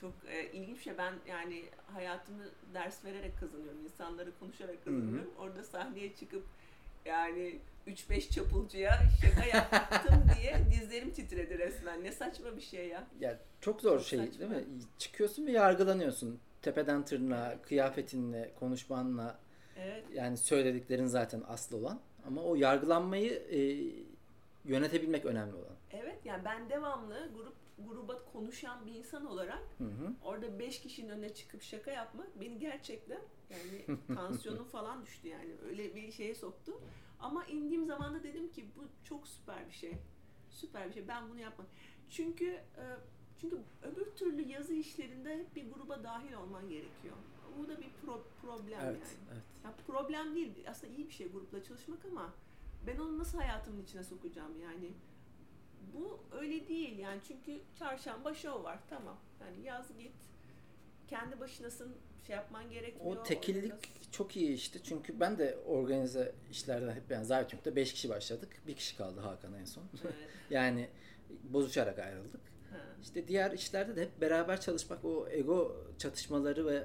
Çok e, ilginç bir şey. Ben yani hayatımı ders vererek kazanıyorum. İnsanları konuşarak kazanıyorum. Orada sahneye çıkıp yani 3-5 çapulcuya şaka yaptım diye dizlerim titredi resmen. Ne saçma bir şey ya. Ya çok zor Çok şey saçma. değil mi? Çıkıyorsun ve yargılanıyorsun. Tepeden tırnağa, kıyafetinle, konuşmanla Evet. yani söylediklerin zaten aslı olan. Ama o yargılanmayı e, yönetebilmek önemli olan. Evet yani ben devamlı grup gruba konuşan bir insan olarak Hı hı. orada 5 kişinin önüne çıkıp şaka yapmak beni gerçekten yani tansiyonum falan düştü yani öyle bir şeye soktu. Ama indiğim zaman da dedim ki bu çok süper bir şey. Süper bir şey. Ben bunu yapmam. Çünkü e, çünkü öbür türlü yazı işlerinde hep bir gruba dahil olman gerekiyor. Bu da bir pro- problem Evet, yani. evet. Ya problem değil. Aslında iyi bir şey grupla çalışmak ama ben onu nasıl hayatımın içine sokacağım yani? Bu öyle değil yani çünkü çarşamba şov var tamam. Yani yaz git. Kendi başınasın şey yapman gerekmiyor. O tekillik organize- çok iyi işte. Çünkü ben de organize işlerden hep yani Zaytürk'te 5 kişi başladık. Bir kişi kaldı Hakan en son. Evet. yani bozuşarak ayrıldık. Ha, İşte diğer işlerde de hep beraber çalışmak o ego çatışmaları ve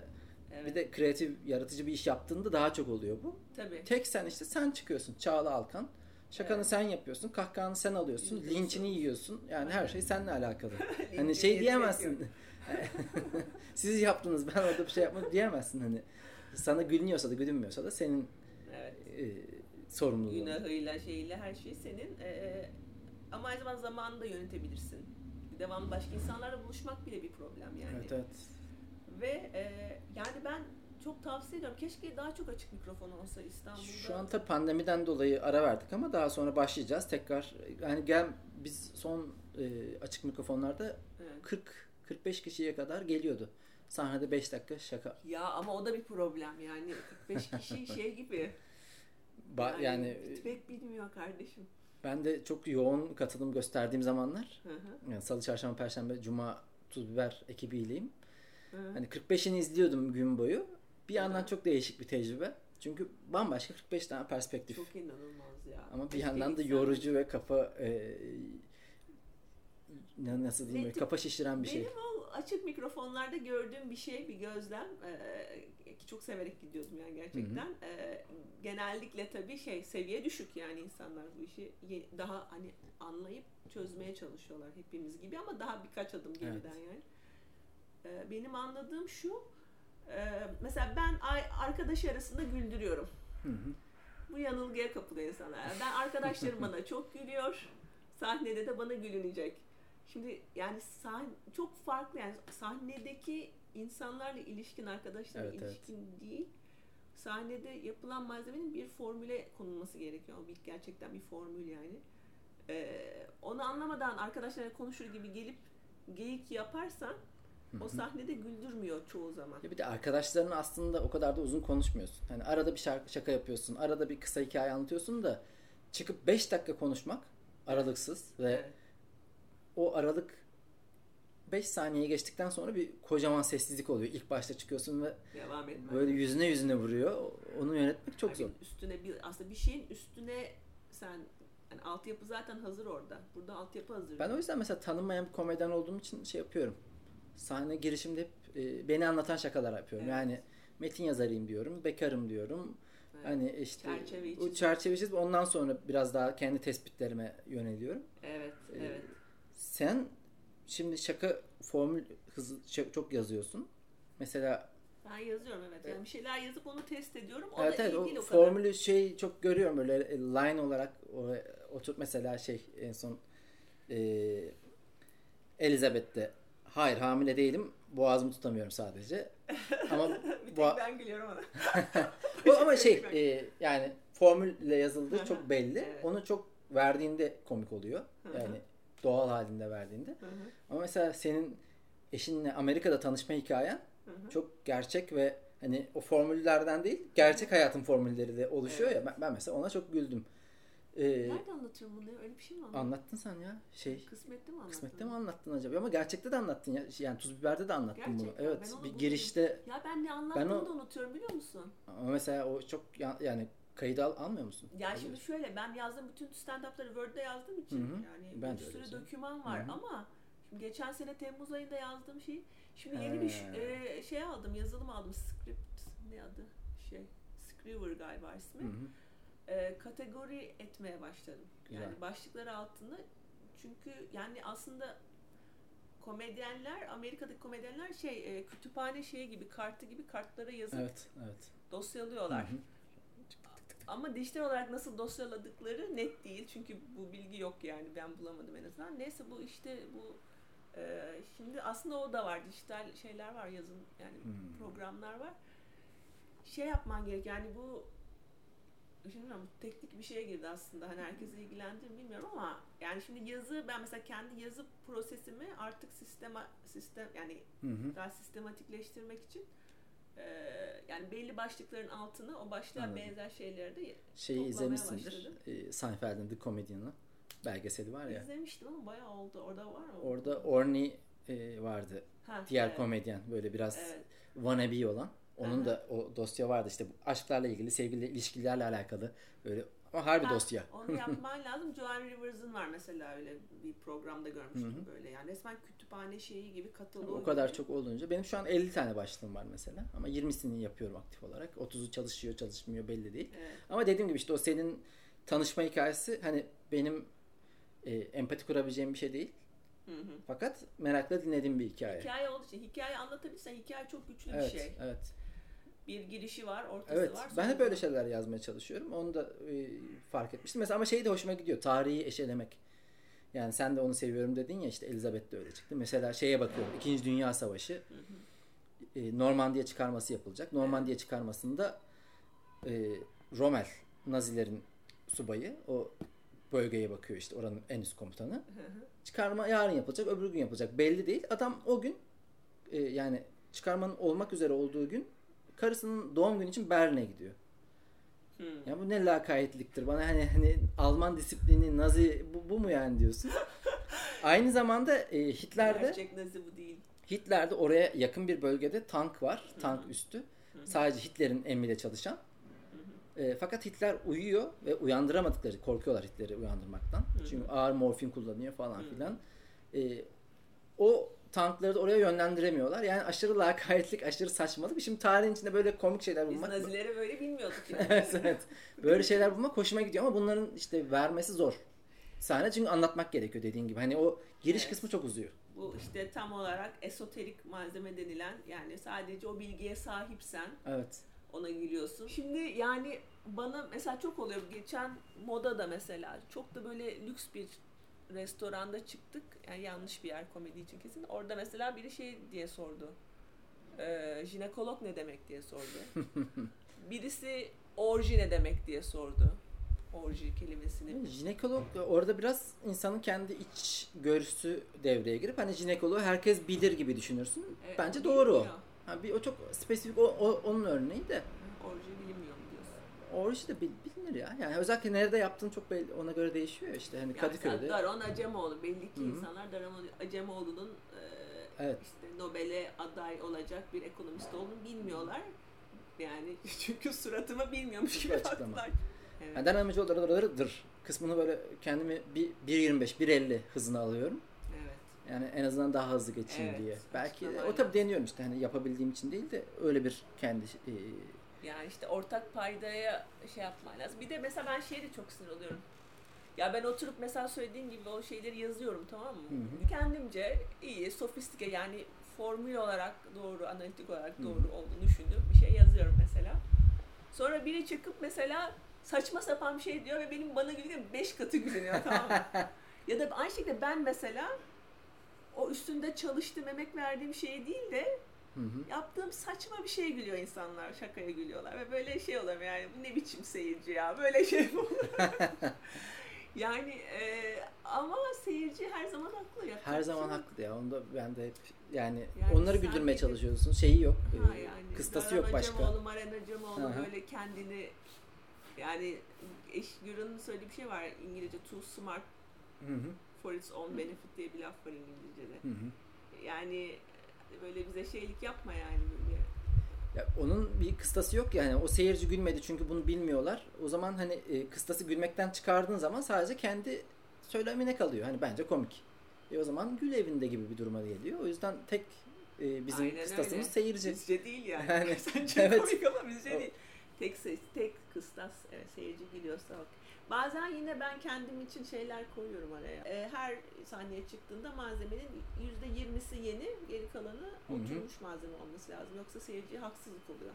evet. bir de kreatif, yaratıcı bir iş yaptığında daha çok oluyor bu. Tabii. Tek sen işte sen çıkıyorsun Çağla Alkan. Şakanı Evet. sen yapıyorsun, kahkahanı sen alıyorsun, Yiyorsun. linçini yiyorsun. Yani her şey seninle alakalı. hani şey diyemezsin. Siz yaptınız ben orada bir şey yapmadım diyemezsin hani. Sana gülünüyorsa da gülünmüyorsa da senin Evet. e, sorumluluğun. Günahıyla şeyle her şey senin. Ee, ama aynı zamanda zamanını da yönetebilirsin. Devamlı başka insanlarla buluşmak bile bir problem yani. Evet evet. Ve e, yani ben çok tavsiye ediyorum. Keşke daha çok açık mikrofon olsa İstanbul'da. Şu an tabii pandemiden dolayı ara verdik ama daha sonra başlayacağız tekrar. Yani gel biz son e, açık mikrofonlarda Evet. 40 45 kişiye kadar geliyordu. Sahnede 5 dakika şaka. Ya ama o da bir problem yani. 45 kişi şey gibi. Ba- yani Bitmek bilmiyor kardeşim. ben de çok yoğun katılım gösterdiğim zamanlar Hı hı. yani salı, çarşamba, perşembe, cuma tuz biber ekibiyleyim. Hı. Hani 45'ini izliyordum gün boyu. Bir yandan Hı. çok değişik bir tecrübe. Çünkü bambaşka 45 tane perspektif. Çok inanılmaz ya. Ama bir Keşke yandan da yorucu ve kafa e, nasıl diyeyim Benim- kafa şişiren bir şey. Benim o açık mikrofonlarda gördüğüm bir şey, bir gözlem ee, ki çok severek gidiyordum yani gerçekten. Ee, genellikle tabii şey seviye düşük yani insanlar bu işi daha hani anlayıp çözmeye çalışıyorlar hepimiz gibi ama daha birkaç adım geriden Evet. yani. Ee, benim anladığım şu, ee, mesela ben arkadaş arasında güldürüyorum. Hı hı. Bu yanılgıya kapılıyor insanlar. Ben arkadaşlarım bana çok gülüyor. Sahnede de bana gülünecek. Şimdi yani sahne çok farklı yani sahnedeki insanlarla ilişkin arkadaşlarla Evet, evet. ilişkin değil. Sahnede yapılan malzemenin bir formüle konulması gerekiyor. O bir gerçekten bir formül yani. Ee, onu anlamadan arkadaşlarla konuşur gibi gelip geyik yaparsan o sahnede güldürmüyor çoğu zaman. Ya bir de arkadaşlarına aslında o kadar da uzun konuşmuyorsun. Hani arada bir şarkı, şaka yapıyorsun. Arada bir kısa hikaye anlatıyorsun da çıkıp 5 dakika konuşmak aralıksız ve Evet. O aralık 5 saniye geçtikten sonra bir kocaman sessizlik oluyor. İlk başta çıkıyorsun ve Devam böyle yüzüne yüzüne vuruyor. Onu yönetmek çok Yani zor. Üstüne bir aslında bir şeyin üstüne sen yani altyapı zaten hazır orada. Burada altyapı hazır. Ben o yüzden mesela tanınmayan bir komedyen olduğum için şey yapıyorum. Sahne girişimde hep e, beni anlatan şakalar yapıyorum. Evet. Yani metin yazarıyım diyorum, bekarım diyorum. Evet. Hani işte Çerçeveyi o çerçeve ondan sonra biraz daha kendi tespitlerime yöneliyorum. Evet, Ee, evet. Sen şimdi şaka formül hızlı şa- çok yazıyorsun. Mesela Ben yazıyorum evet. Yani bir şeyler yazıp onu test ediyorum. O evet da evet o ilgili o, kadar. formülü şey çok görüyorum böyle e, line olarak o, otur mesela şey en son e, Elizabeth'te hayır hamile değilim boğazımı tutamıyorum sadece ama bir bu, ben gülüyorum ona. bu ama şey e, yani formülle yazıldığı çok belli Evet. onu çok verdiğinde komik oluyor yani doğal halinde verdiğinde Hı hı, ama mesela senin eşinle Amerika'da tanışma hikayen hı hı. çok gerçek ve hani o formüllerden değil gerçek hayatın formülleri de oluşuyor Evet. ya ben, ben mesela ona çok güldüm. Ee, Nerede anlatırım bunu? Öyle bir şey mi anlatırım? anlattın sen ya şey Kısmette mi anlattın? kısmette mi anlattın acaba ama gerçekte de anlattın ya yani tuz biberde de anlattın bunu. Gerçekten, Evet ben bir girişte Ya ben ne anlattığımı o- da unutuyorum biliyor musun? ama mesela o çok ya- yani kayıda al, almıyor musun? Ya şimdi Alıyorsun. şöyle ben yazdığım bütün stand-up'ları Word'de yazdığım için Hı hı. yani Ben bir sürü doküman var Hı hı. ama şimdi geçen sene Temmuz ayında yazdığım şey şimdi yeni bir He. e, şey aldım yazılım aldım script ne adı şey Scriver galiba ismi. Hı hı. E, kategori etmeye başladım. Yani Güzel. başlıkları altında çünkü yani aslında komedyenler Amerika'daki komedyenler şey e, kütüphane şeyi gibi kartı gibi kartlara yazıp Evet evet. dosyalıyorlar. Hı hı. Ama dijital olarak nasıl dosyaladıkları net değil. Çünkü bu bilgi yok yani ben bulamadım en azından. Neyse bu işte bu e, şimdi aslında o da var. Dijital şeyler var yazın yani Hmm. programlar var. Şey yapman gerek yani bu şimdi bu teknik bir şeye girdi aslında. Hani herkesi ilgilendirir mi bilmiyorum ama yani şimdi yazı ben mesela kendi yazı prosesimi artık sistema sistem yani Hı hı. daha sistematikleştirmek için e, yani belli başlıkların altına o başlığa Anladım. benzer şeyleri de Şeyi izlemişsindir. E, Seinfeld'in The Comedian'ı belgeseli var ya. izlemiştim ama bayağı oldu. Orada var mı? Orada Orny e, vardı. Ha, Diğer evet, komedyen böyle biraz Evet. wannabe olan. Onun Aha. da o dosya vardı işte bu aşklarla ilgili, sevgili ilişkilerle alakalı böyle ama harbi Ha, dosya. Onu yapman lazım. Joan Rivers'ın var mesela öyle bir programda görmüştüm böyle. Yani resmen kütüphane şeyi gibi kataloğu O kadar gibi. çok olunca benim şu an 50 tane başlığım var mesela ama 20'sini yapıyorum aktif olarak. 30'u çalışıyor, çalışmıyor belli değil. Evet. Ama dediğim gibi işte o senin tanışma hikayesi hani benim e, empati kurabileceğim bir şey değil. Hı hı. Fakat merakla dinlediğim bir hikaye. Hikaye olduğu için hikaye anlatabilirsen hikaye çok güçlü Evet, bir şey. evet. Bir girişi var, ortası Evet. var. Ben hep böyle şeyler yazmaya çalışıyorum. Onu da e, fark etmiştim. Mesela ama şey de hoşuma gidiyor. Tarihi eşelemek. Yani sen de onu seviyorum dedin ya işte Elizabeth de öyle çıktı. Mesela şeye bakıyorum. İkinci Dünya Savaşı e, Normandiya çıkarması yapılacak. Normandiya çıkarmasında e, Rommel Nazilerin subayı o bölgeye bakıyor işte oranın en üst komutanı. Hı hı. Çıkarma yarın yapılacak, öbür gün yapılacak. Belli değil. Adam o gün e, yani çıkarmanın olmak üzere olduğu gün karısının doğum günü için Berlin'e gidiyor. Hı. Ya bu ne lakayetliktir. Bana hani hani Alman disiplini, Nazi bu, bu mu yani diyorsun. Aynı zamanda e, Hitler de Gerçek nazi bu değil. Hitler'de oraya yakın bir bölgede tank var. Tank üstü. Sadece Hitler'in emriyle çalışan. E, fakat Hitler uyuyor ve uyandıramadıkları, korkuyorlar Hitler'i uyandırmaktan. Çünkü ağır morfin kullanıyor falan filan. E, o tankları da oraya yönlendiremiyorlar. Yani aşırı lakaytlık, aşırı saçmalık. Şimdi tarihin içinde böyle komik şeyler Biz bulmak... Nazileri böyle bilmiyorduk yani. evet, evet. Böyle şeyler bulmak hoşuma gidiyor ama bunların işte vermesi zor. Sahne çünkü anlatmak gerekiyor dediğin gibi. Hani o giriş Evet. kısmı çok uzuyor. Bu işte tam olarak esoterik malzeme denilen yani sadece o bilgiye sahipsen Evet. ona gülüyorsun. Şimdi yani bana mesela çok oluyor. Geçen moda da mesela çok da böyle lüks bir restoranda çıktık. Yani yanlış bir yer komedi için kesin. Orada mesela biri şey diye sordu. Ee, jinekolog ne demek diye sordu. Birisi orji ne demek diye sordu. Orji kelimesini. Jinekolog orada biraz insanın kendi iç görüsü devreye girip hani jinekoloğu herkes bilir gibi düşünürsün. Evet, Bence doğru o. Ha, bir, o çok spesifik o, o- onun örneği de. Orji de bil- bilinir ya. Yani özellikle nerede yaptığın çok belli ona göre değişiyor işte. Hani Yani Kadıköy'de. Daron Acemoğlu belli ki Hı hı. insanlar Daron Acemoğlu'nun e, Evet. işte Nobel'e aday olacak bir ekonomist olduğunu bilmiyorlar. Yani çünkü suratımı bilmiyormuş gibi baktılar. Evet. Yani Amacıoğlu'dır kısmını böyle kendimi bir 1.25, 1.50 hızına alıyorum. evet. Yani en azından daha hızlı geçeyim Evet, diye. Belki o tabii deniyorum işte hani yapabildiğim için değil de öyle bir kendi e, Yani işte ortak paydaya şey yapman lazım. Bir de mesela ben şeye de çok sinir oluyorum. Ya ben oturup mesela söylediğin gibi o şeyleri yazıyorum tamam mı? Hı hı. Kendimce iyi, sofistike yani formül olarak doğru, analitik olarak Hı hı. doğru olduğunu düşündüğüm bir şey yazıyorum mesela. Sonra biri çıkıp mesela saçma sapan bir şey diyor ve benim bana gülüyor beş katı gülünüyor tamam mı? ya da aynı şekilde ben mesela o üstünde çalıştığım, emek verdiğim şeye değil de hı hı. yaptığım saçma bir şey gülüyor insanlar. Şakaya gülüyorlar. Ve böyle şey oluyor yani bu ne biçim seyirci ya. Böyle şey mi yani e, ama seyirci her zaman haklı. Yapacak Her zaman şey haklı ya. Onda ben de hep yani, Yani onları güldürmeye çalışıyorsun. Şeyi yok. Ha yani. kıstası yok başka. Acemoğlu, Maren Acemoğlu böyle kendini yani Eşgür'ün söylediği bir şey var İngilizce too smart Hı hı. for its own benefit diye bir laf var İngilizce'de. Hı hı. Yani böyle bize şeylik yapma yani böyle. Ya onun bir kıstası yok yani. O seyirci gülmedi çünkü bunu bilmiyorlar. O zaman hani e, kıstası gülmekten çıkardığın zaman sadece kendi söylemine kalıyor. Hani bence komik. E o zaman gül evinde gibi bir duruma geliyor. O yüzden tek e, bizim Aynen kıstasımız öyle. seyirci. Bizce değil yani. Yani, Sence evet. komik ama bizce O- değil. Tek tek kıstas evet, seyirci gülüyorsa ok. Bazen yine ben kendim için şeyler koyuyorum araya. Ee, her sahneye çıktığında malzemenin yüzde yirmisi yeni, geri kalanı oturmuş malzeme olması lazım. Yoksa seyirciye haksızlık oluyor.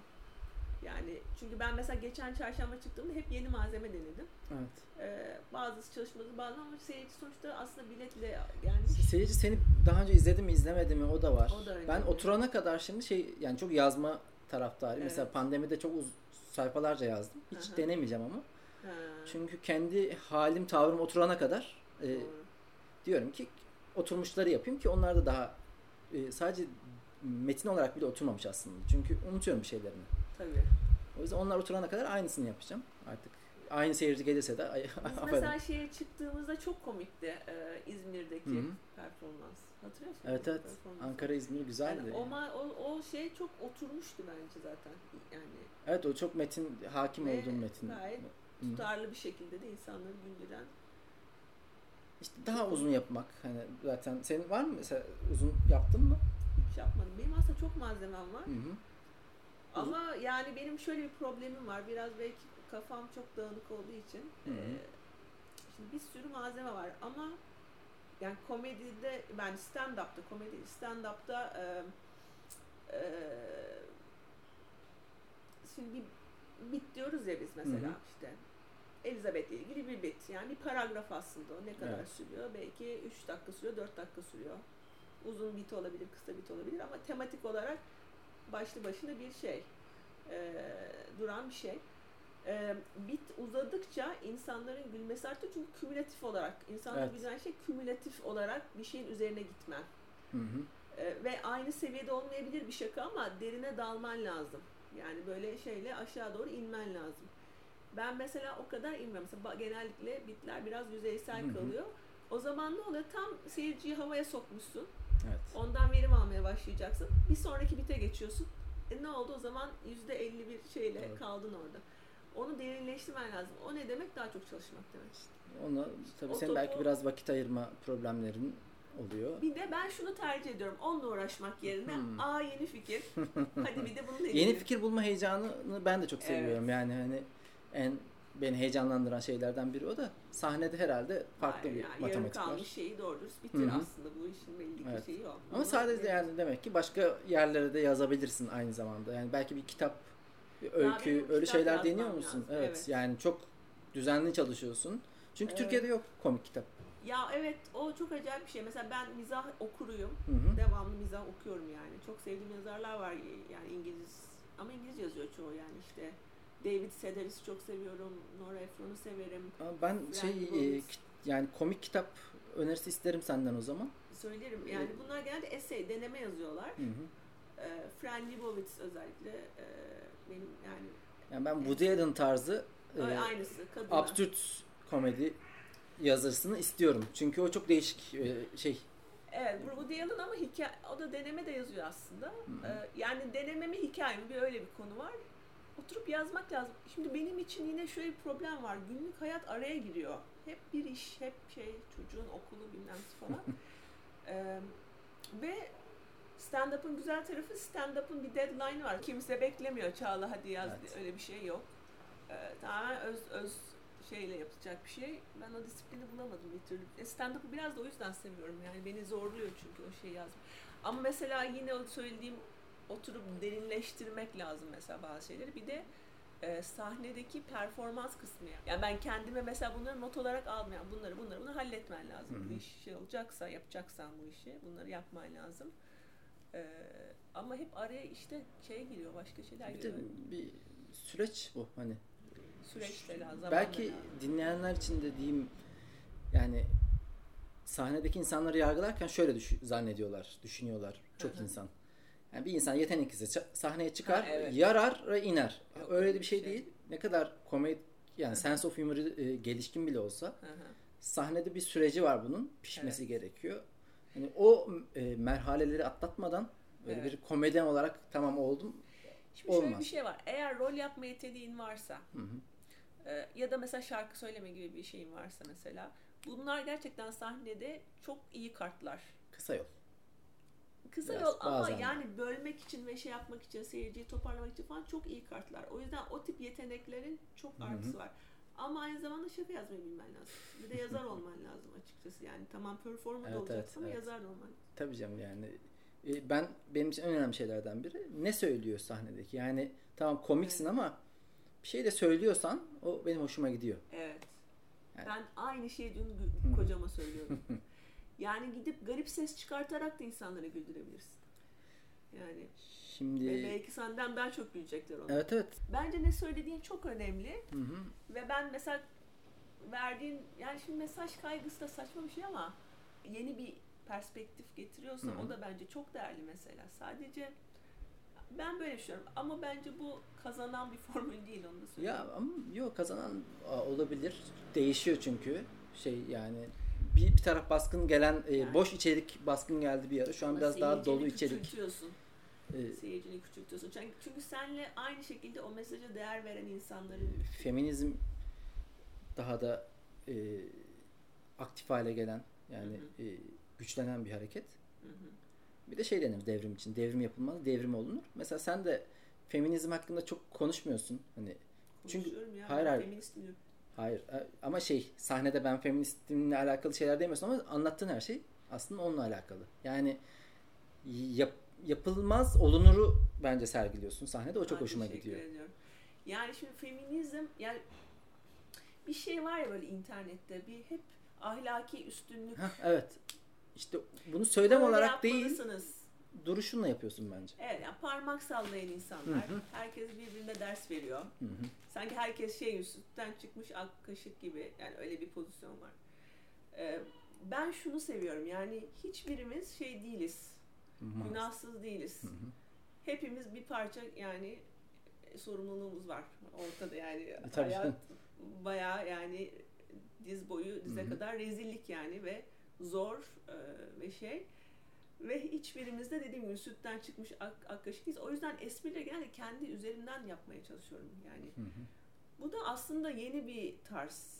Yani çünkü ben mesela geçen çarşamba çıktığımda hep yeni malzeme denedim. Evet. Ee, bazısı çalışmadı bazı ama seyirci sonuçta aslında biletle gelmiş. Seyirci seni daha önce izledi mi izlemedi mi o da var. O da önemli. ben oturana kadar şimdi şey yani çok yazma taraftarıyım. Evet. Mesela pandemide çok uz sayfalarca yazdım. Hiç hı. denemeyeceğim ama. Çünkü kendi halim tavrım oturana kadar e, diyorum ki oturmuşları yapayım ki onlar da daha e, sadece metin olarak bile oturmamış aslında. Çünkü unutuyorum bir şeylerini. Tabii. O yüzden onlar oturana kadar aynısını yapacağım artık. Aynı seyirci gelirse de Biz mesela şeye çıktığımızda çok komikti e, İzmir'deki Hı hı. performans. Hatırlıyor musun? Evet evet. Ankara İzmir güzeldi. Yani o, ma- o, o şey çok oturmuştu bence zaten. Yani Evet o çok metin hakim Ve olduğum metin. gayet. Tutarlı bir şekilde de insanları güldüren. İşte daha uzun yapmak hani zaten senin var mı mesela uzun yaptın mı? Hiç yapmadım. Benim aslında çok malzemem var. Hı hı. Ama yani benim şöyle bir problemim var. Biraz belki kafam çok dağınık olduğu için. Hı hı. e, şimdi bir sürü malzeme var ama yani komedide ben stand-up'ta komedi stand-up'ta e, e, şimdi bit diyoruz ya biz mesela Hı hı. işte Elizabeth'le ilgili bir bit. Yani bir paragraf aslında o. Ne kadar Evet. sürüyor? Belki 3 dakika sürüyor, 4 dakika sürüyor. Uzun bit olabilir, kısa bit olabilir ama tematik olarak başlı başına bir şey. Ee, duran bir şey. Ee, bit uzadıkça insanların gülmesi artıyor çünkü kümülatif olarak insanların Evet. gülen şey kümülatif olarak bir şeyin üzerine gitmen. Hı hı. Ee, ve aynı seviyede olmayabilir bir şaka ama derine dalman lazım. Yani böyle şeyle aşağı doğru inmen lazım. Ben mesela o kadar inmiyorum. Mesela genellikle bitler biraz yüzeysel Hı hı. kalıyor. O zaman ne oluyor? Tam seyirciyi havaya sokmuşsun. Evet. Ondan verim almaya başlayacaksın. Bir sonraki bite geçiyorsun. E ne oldu o zaman %51 şeyle Evet. kaldın orada. Onu derinleştirmen lazım. O ne demek? Daha çok çalışmak demek. Ona tabii O senin topu- belki biraz vakit ayırma problemlerin oluyor. Bir de ben şunu tercih ediyorum. Onunla uğraşmak yerine Hmm. aa yeni fikir. Hadi bir de bunu. Yeni fikir bulma heyecanını ben de çok Evet. seviyorum. Yani hani en beni heyecanlandıran şeylerden biri o da sahnede herhalde farklı Hayır, bir yani yarım matematik var. kalmış şeyi doğru dürüst bitir Hı hı. aslında. Bu işin belli ki Evet. şeyi o. Ama sadece yani demek ki başka yerlere de yazabilirsin aynı zamanda. Yani belki bir kitap, bir öykü, benim öyle kitap şeyler deniyor musun? lazım, Evet. evet. Yani çok düzenli çalışıyorsun. Çünkü Evet. Türkiye'de yok komik kitap. Ya evet o çok acayip bir şey. Mesela ben mizah okuruyum. Hı hı. Devamlı mizah okuyorum yani. Çok sevdiğim yazarlar var yani İngiliz ama İngilizce yazıyor çoğu yani işte. David Sedaris'i çok seviyorum. Nora Ephron'u severim. Ben şey Randy e, yani komik kitap önerisi isterim senden o zaman. Söylerim. Yani bunlar genelde essay, deneme yazıyorlar. Hı hı. Ee, Fran Lebowitz özellikle e, benim yani Yani ben Woody Allen tarzı e, aynısı kadın. absürt komedi yazarısını istiyorum. Çünkü o çok değişik e, şey. Evet, bu Woody Allen ama hikaye, o da deneme de yazıyor aslında. hı. Ee, yani deneme mi hikaye mi bir öyle bir konu var. Oturup yazmak lazım. Şimdi benim için yine şöyle bir problem var. Günlük hayat araya giriyor. Hep bir iş, hep şey, çocuğun okulu bilmem falan. Ee, ve stand-up'ın güzel tarafı stand-up'ın bir deadline var. Kimse beklemiyor. Çağla hadi yaz Evet. öyle bir şey yok. Ee, tamamen öz öz şeyle yapılacak bir şey. Ben o disiplini bulamadım bir türlü. E, stand-up'ı biraz da o yüzden seviyorum. Yani beni zorluyor çünkü o şeyi yazmak. Ama mesela yine o söylediğim oturup derinleştirmek lazım mesela bazı şeyleri. Bir de e, sahnedeki performans kısmı. yani. Yani ben kendime mesela bunları not olarak almayan bunları bunları bunu halletmen lazım. Hı hı. Bu iş şey olacaksa yapacaksan bu işi bunları yapman lazım. E, ama hep araya işte şey giriyor başka şeyler Bir de giriyor. bir süreç bu hani. Süreç de lazım. Belki lazım. dinleyenler için de diyeyim yani sahnedeki insanları yargılarken şöyle düş- zannediyorlar, düşünüyorlar çok Hı hı. insan. Yani bir insan yetenekliyse sahneye çıkar, Ha, evet. yarar ve iner. Yok, öyle bir şey şey. değil. Ne kadar komedi yani sense of humor e, gelişkin bile olsa Hı hı. sahnede bir süreci var bunun. Pişmesi Evet. gerekiyor. Yani o e, merhaleleri atlatmadan böyle Evet. bir komedyen olarak tamam oldum. Şimdi şöyle Olmaz. bir şey var. Eğer rol yapma yeteneğin varsa Hı hı. E, ya da mesela şarkı söyleme gibi bir şeyin varsa mesela bunlar gerçekten sahnede çok iyi kartlar. Kısa yol. Kısa Biraz, yol ama bazen. yani bölmek için ve şey yapmak için, seyirciyi toparlamak için falan çok iyi kartlar. O yüzden o tip yeteneklerin çok artısı var. Ama aynı zamanda şaka yazmayı bilmen lazım. Bir de yazar olman lazım açıkçası. Yani tamam performer da Evet, olacaksın evet, ama evet. yazar da olman Tabii canım yani. E, Ben benim için en önemli şeylerden biri ne söylüyor sahnedeki. Yani tamam komiksin Evet. ama bir şey de söylüyorsan o benim hoşuma gidiyor. Evet. Yani- Ben aynı şeyi dün kocama söylüyorum. yani gidip garip ses çıkartarak da insanları güldürebilirsin. Yani ve Şimdi belki senden daha çok gülecekler ona. evet evet. Bence ne söylediğin çok önemli Hı hı. ve ben mesela verdiğin yani şimdi mesaj kaygısı da saçma bir şey ama yeni bir perspektif getiriyorsan Hı hı. o da bence çok değerli mesela. Sadece ben böyle düşünüyorum ama bence bu kazanan bir formül değil onu da söyleyeyim. Ya ama yok kazanan olabilir. Değişiyor çünkü. Şey yani bir, bir taraf baskın gelen e, Yani. boş içerik baskın geldi bir ara. Şu an Ama biraz daha dolu içerik. küçültüyorsun. E, Seyircini küçültüyorsun. Çünkü, çünkü senle aynı şekilde o mesaja değer veren insanların feminizm daha da e, aktif hale gelen yani Hı e, güçlenen bir hareket. Hı hı. Bir de şey denir devrim için. Devrim yapılmaz, devrim olunur. Mesela sen de feminizm hakkında çok konuşmuyorsun. Hani Çünkü- ya, hayır, hayır. hayır e, ama şey sahnede ben feministimle alakalı şeyler demiyorsun ama anlattığın her şey aslında onunla alakalı. Yani yap, yapılmaz olunuru bence sergiliyorsun sahnede. O çok Ay, hoşuma gidiyor. ediyorum. Yani şimdi feminizm yani bir şey var ya böyle internette bir hep ahlaki üstünlük. Hah, evet. İşte bunu söylem Böyle olarak değil, duruşunla yapıyorsun bence. Evet yani parmak sallayan insanlar. Hı hı. Herkes birbirine ders veriyor. Hı hı. Sanki herkes şey üstten çıkmış ak kaşık gibi. Yani öyle bir pozisyon var. Ee, ben şunu seviyorum. Yani hiçbirimiz şey değiliz. Maalesef. Günahsız değiliz. Hı hı. Hepimiz bir parça yani e, sorumluluğumuz var ortada yani E, tabii hayat canım. bayağı yani diz boyu dize Hı hı. kadar rezillik yani ve zor e, ve şey Ve hiçbirimiz de dediğim gibi sütten çıkmış ak, ak kaşık değiliz. O yüzden esprileri genelde kendi üzerimden yapmaya çalışıyorum. Yani Hı hı. bu da aslında yeni bir tarz.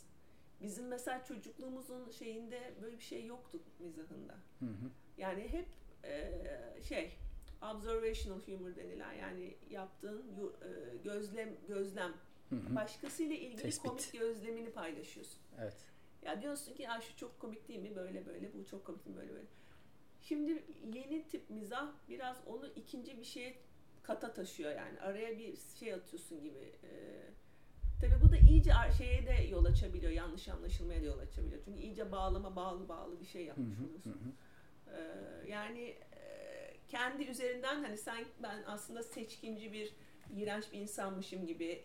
Bizim mesela çocukluğumuzun şeyinde böyle bir şey yoktu mizahında. Hı hı. Yani hep e, şey observational humor denilen yani yaptığın e, gözlem gözlem Hı hı. başkasıyla ilgili Tespit. komik gözlemini paylaşıyorsun. Evet. Ya diyorsun ki ya şu çok komik değil mi böyle böyle bu çok komik değil mi böyle böyle. Şimdi yeni tip mizah biraz onu ikinci bir şeye kata taşıyor yani araya bir şey atıyorsun gibi. Ee, tabii bu da iyice şeye de yol açabiliyor yanlış anlaşılmaya da yol açabiliyor. Çünkü iyice bağlama bağlı bağlı bir şey yapmış. Hı oluyorsun. hı. Ee, yani kendi üzerinden hani sen ben aslında seçkinci bir iğrenç bir insanmışım gibi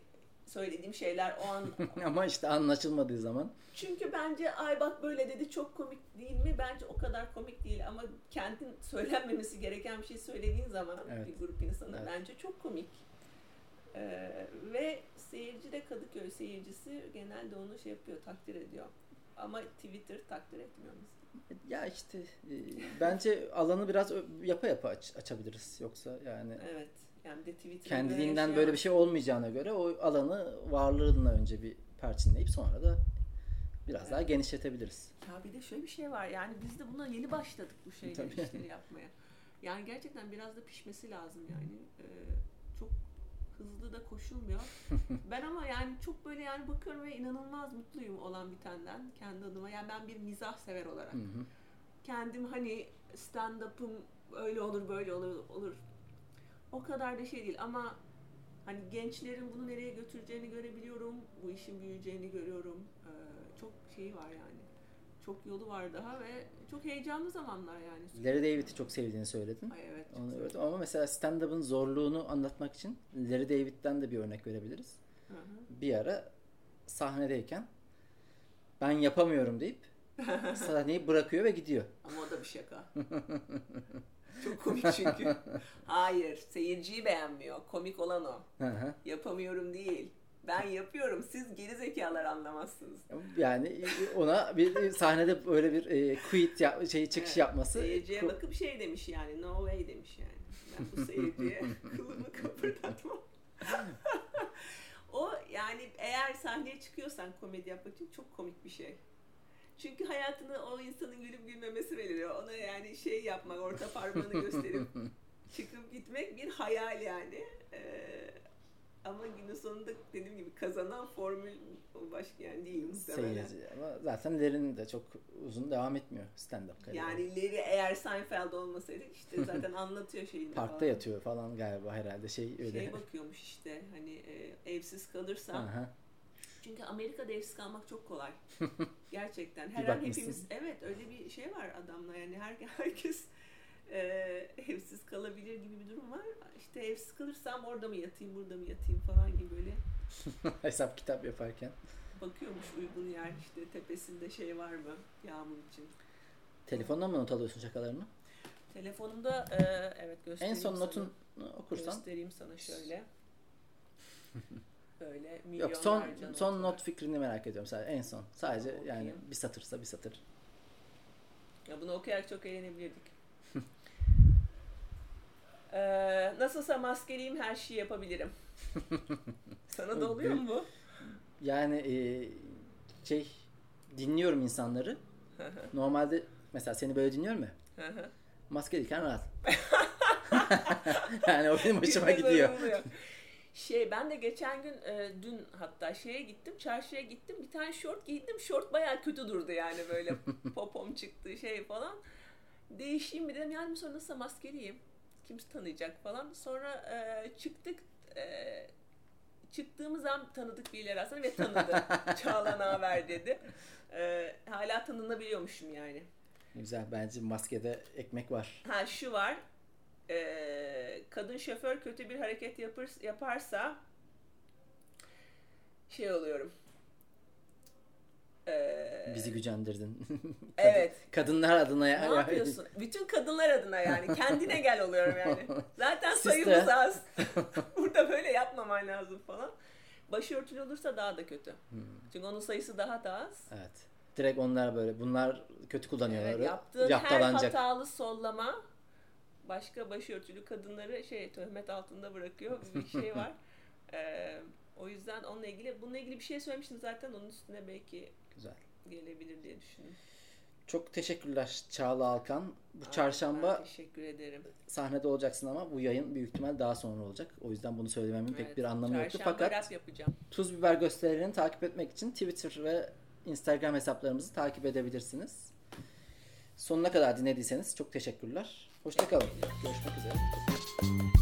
söylediğim şeyler o an Ama işte anlaşılmadığı zaman çünkü bence ay bak böyle dedi çok komik değil mi? Bence o kadar komik değil ama kendin söylenmemesi gereken bir şey söylediğin zaman Evet. bir grup insana Evet. bence çok komik. Ee, ve seyirci de Kadıköy seyircisi genelde onu şey yapıyor, takdir ediyor. Ama Twitter takdir etmiyor mesela. ya işte e, bence alanı biraz yapa yapa aç- açabiliriz yoksa yani Evet. Yani de Twitter'da kendiliğinden böyle bir şey olmayacağına göre o alanı varlığına önce bir perçinleyip sonra da biraz daha Evet. genişletebiliriz. Ya bir de şöyle bir şey var yani biz de buna yeni başladık bu şeyleri Tabii. işleri yapmaya. Yani gerçekten biraz da pişmesi lazım yani. Ee, çok hızlı da koşulmuyor. ben ama yani çok böyle yani bakıyorum ve inanılmaz mutluyum olan bitenden kendi adıma. Yani ben bir mizah sever olarak. Hı hı. Kendim hani stand-up'ım öyle olur böyle olur olur. O kadar da şey değil ama hani gençlerin bunu nereye götüreceğini görebiliyorum. Bu işin büyüyeceğini görüyorum. Ee, çok şeyi var yani. Çok yolu var daha ve çok heyecanlı zamanlar yani. Larry David'i çok sevdiğini söyledin. Ay evet. Onu, evet. Ama mesela stand-up'ın zorluğunu anlatmak için Larry David'den de bir örnek verebiliriz. Hı hı. Bir ara sahnedeyken ben yapamıyorum deyip sahneyi bırakıyor ve gidiyor. Ama o da bir şaka. çok komik çünkü. Hayır, seyirciyi beğenmiyor. Komik olan o. Yapamıyorum değil. Ben yapıyorum. Siz geri zekalar anlamazsınız. Yani ona bir sahnede böyle bir e, quit yap, şey çıkış Evet, yapması Seyirciye bakıp şey demiş yani no way demiş yani. Ben bu seyirciye kılımı kıpırdatmam. o yani eğer sahneye çıkıyorsan komedi yapmak için çok komik bir şey. Çünkü hayatını o insanın gülüp gülmemesi belirliyor. Ona yani şey yapmak, orta parmağını gösterip çıkıp gitmek bir hayal yani. Ee, ama günün sonunda dediğim gibi kazanan formül o başka yani değil muhtemelen. seyirci. Ama zaten Larry'nin de çok uzun devam etmiyor stand-up kariyeri. Yani Larry eğer Seinfeld olmasaydı işte zaten anlatıyor şeyini Parkta falan. yatıyor falan galiba herhalde şey öyle. Şey bakıyormuş işte hani e, evsiz kalırsa. Aha. Çünkü Amerika'da evsiz kalmak çok kolay. Gerçekten. Her an hepimiz evet öyle bir şey var adamla yani her herkes e, evsiz kalabilir gibi bir durum var. İşte evsiz kalırsam orada mı yatayım, burada mı yatayım falan gibi böyle Hesap kitap yaparken. bakıyormuş uygun yer işte tepesinde şey var mı yağmur için. Telefondan mı not alıyorsun şakalarını? Telefonumda e, evet En göstereyim son sana. notun okursan. Göstereyim sana şöyle. Böyle Yok milyonlarca son not son var. not fikrini merak ediyorum sadece en son. Sadece Tamam, yani okuyayım. bir satırsa bir satır. Ya bunu okuyarak çok eğlenebilirdik. Ee, nasılsa maskeliyim her şeyi yapabilirim. Sana da oluyor mu bu? Yani e, şey dinliyorum insanları. Normalde mesela seni böyle dinliyorum ya. Maskeliyken rahat. yani o benim hoşuma gidiyor. Şey ben de geçen gün e, dün hatta şeye gittim çarşıya gittim bir tane şort giydim şort bayağı kötü durdu yani böyle popom çıktı şey falan. Değişeyim mi dedim yani sonra nasıl maskeliyim kimse tanıyacak falan. Sonra e, çıktık e, çıktığımız an tanıdık birileri aslında ve tanıdı. Çağla haber dedi. E, hala tanınabiliyormuşum yani. Güzel bence maskede ekmek var. Ha şu var. Ee, kadın şoför kötü bir hareket yapır, yaparsa şey oluyorum. Ee, Bizi gücendirdin. Kadın- Evet. Kadınlar adına ne ya. yapıyorsun? Bütün kadınlar adına yani. Kendine gel oluyorum yani. Zaten sayımız az. Burada böyle yapmaman lazım falan. Başörtülü olursa daha da kötü. Hmm, Çünkü onun sayısı daha da az. evet. Direkt onlar böyle bunlar kötü kullanıyorlar. Evet, yaptığın her hatalı sollama başka başörtülü kadınları şey töhmet altında bırakıyor bir şey var. Ee, o yüzden onunla ilgili bununla ilgili bir şey söylemiştim zaten onun üstüne belki Güzel. gelebilir diye düşündüm. Çok teşekkürler Çağla Alkan. Bu Aa, çarşamba teşekkür ederim. sahnede olacaksın ama bu yayın büyük ihtimal daha sonra olacak. O yüzden bunu söylememin pek Evet, bir anlamı yoktu. Fakat. Tuz Biber gösterilerini takip etmek için Twitter ve Instagram hesaplarımızı takip edebilirsiniz. Sonuna kadar dinlediyseniz çok teşekkürler. Hoşçakalın. Görüşmek üzere.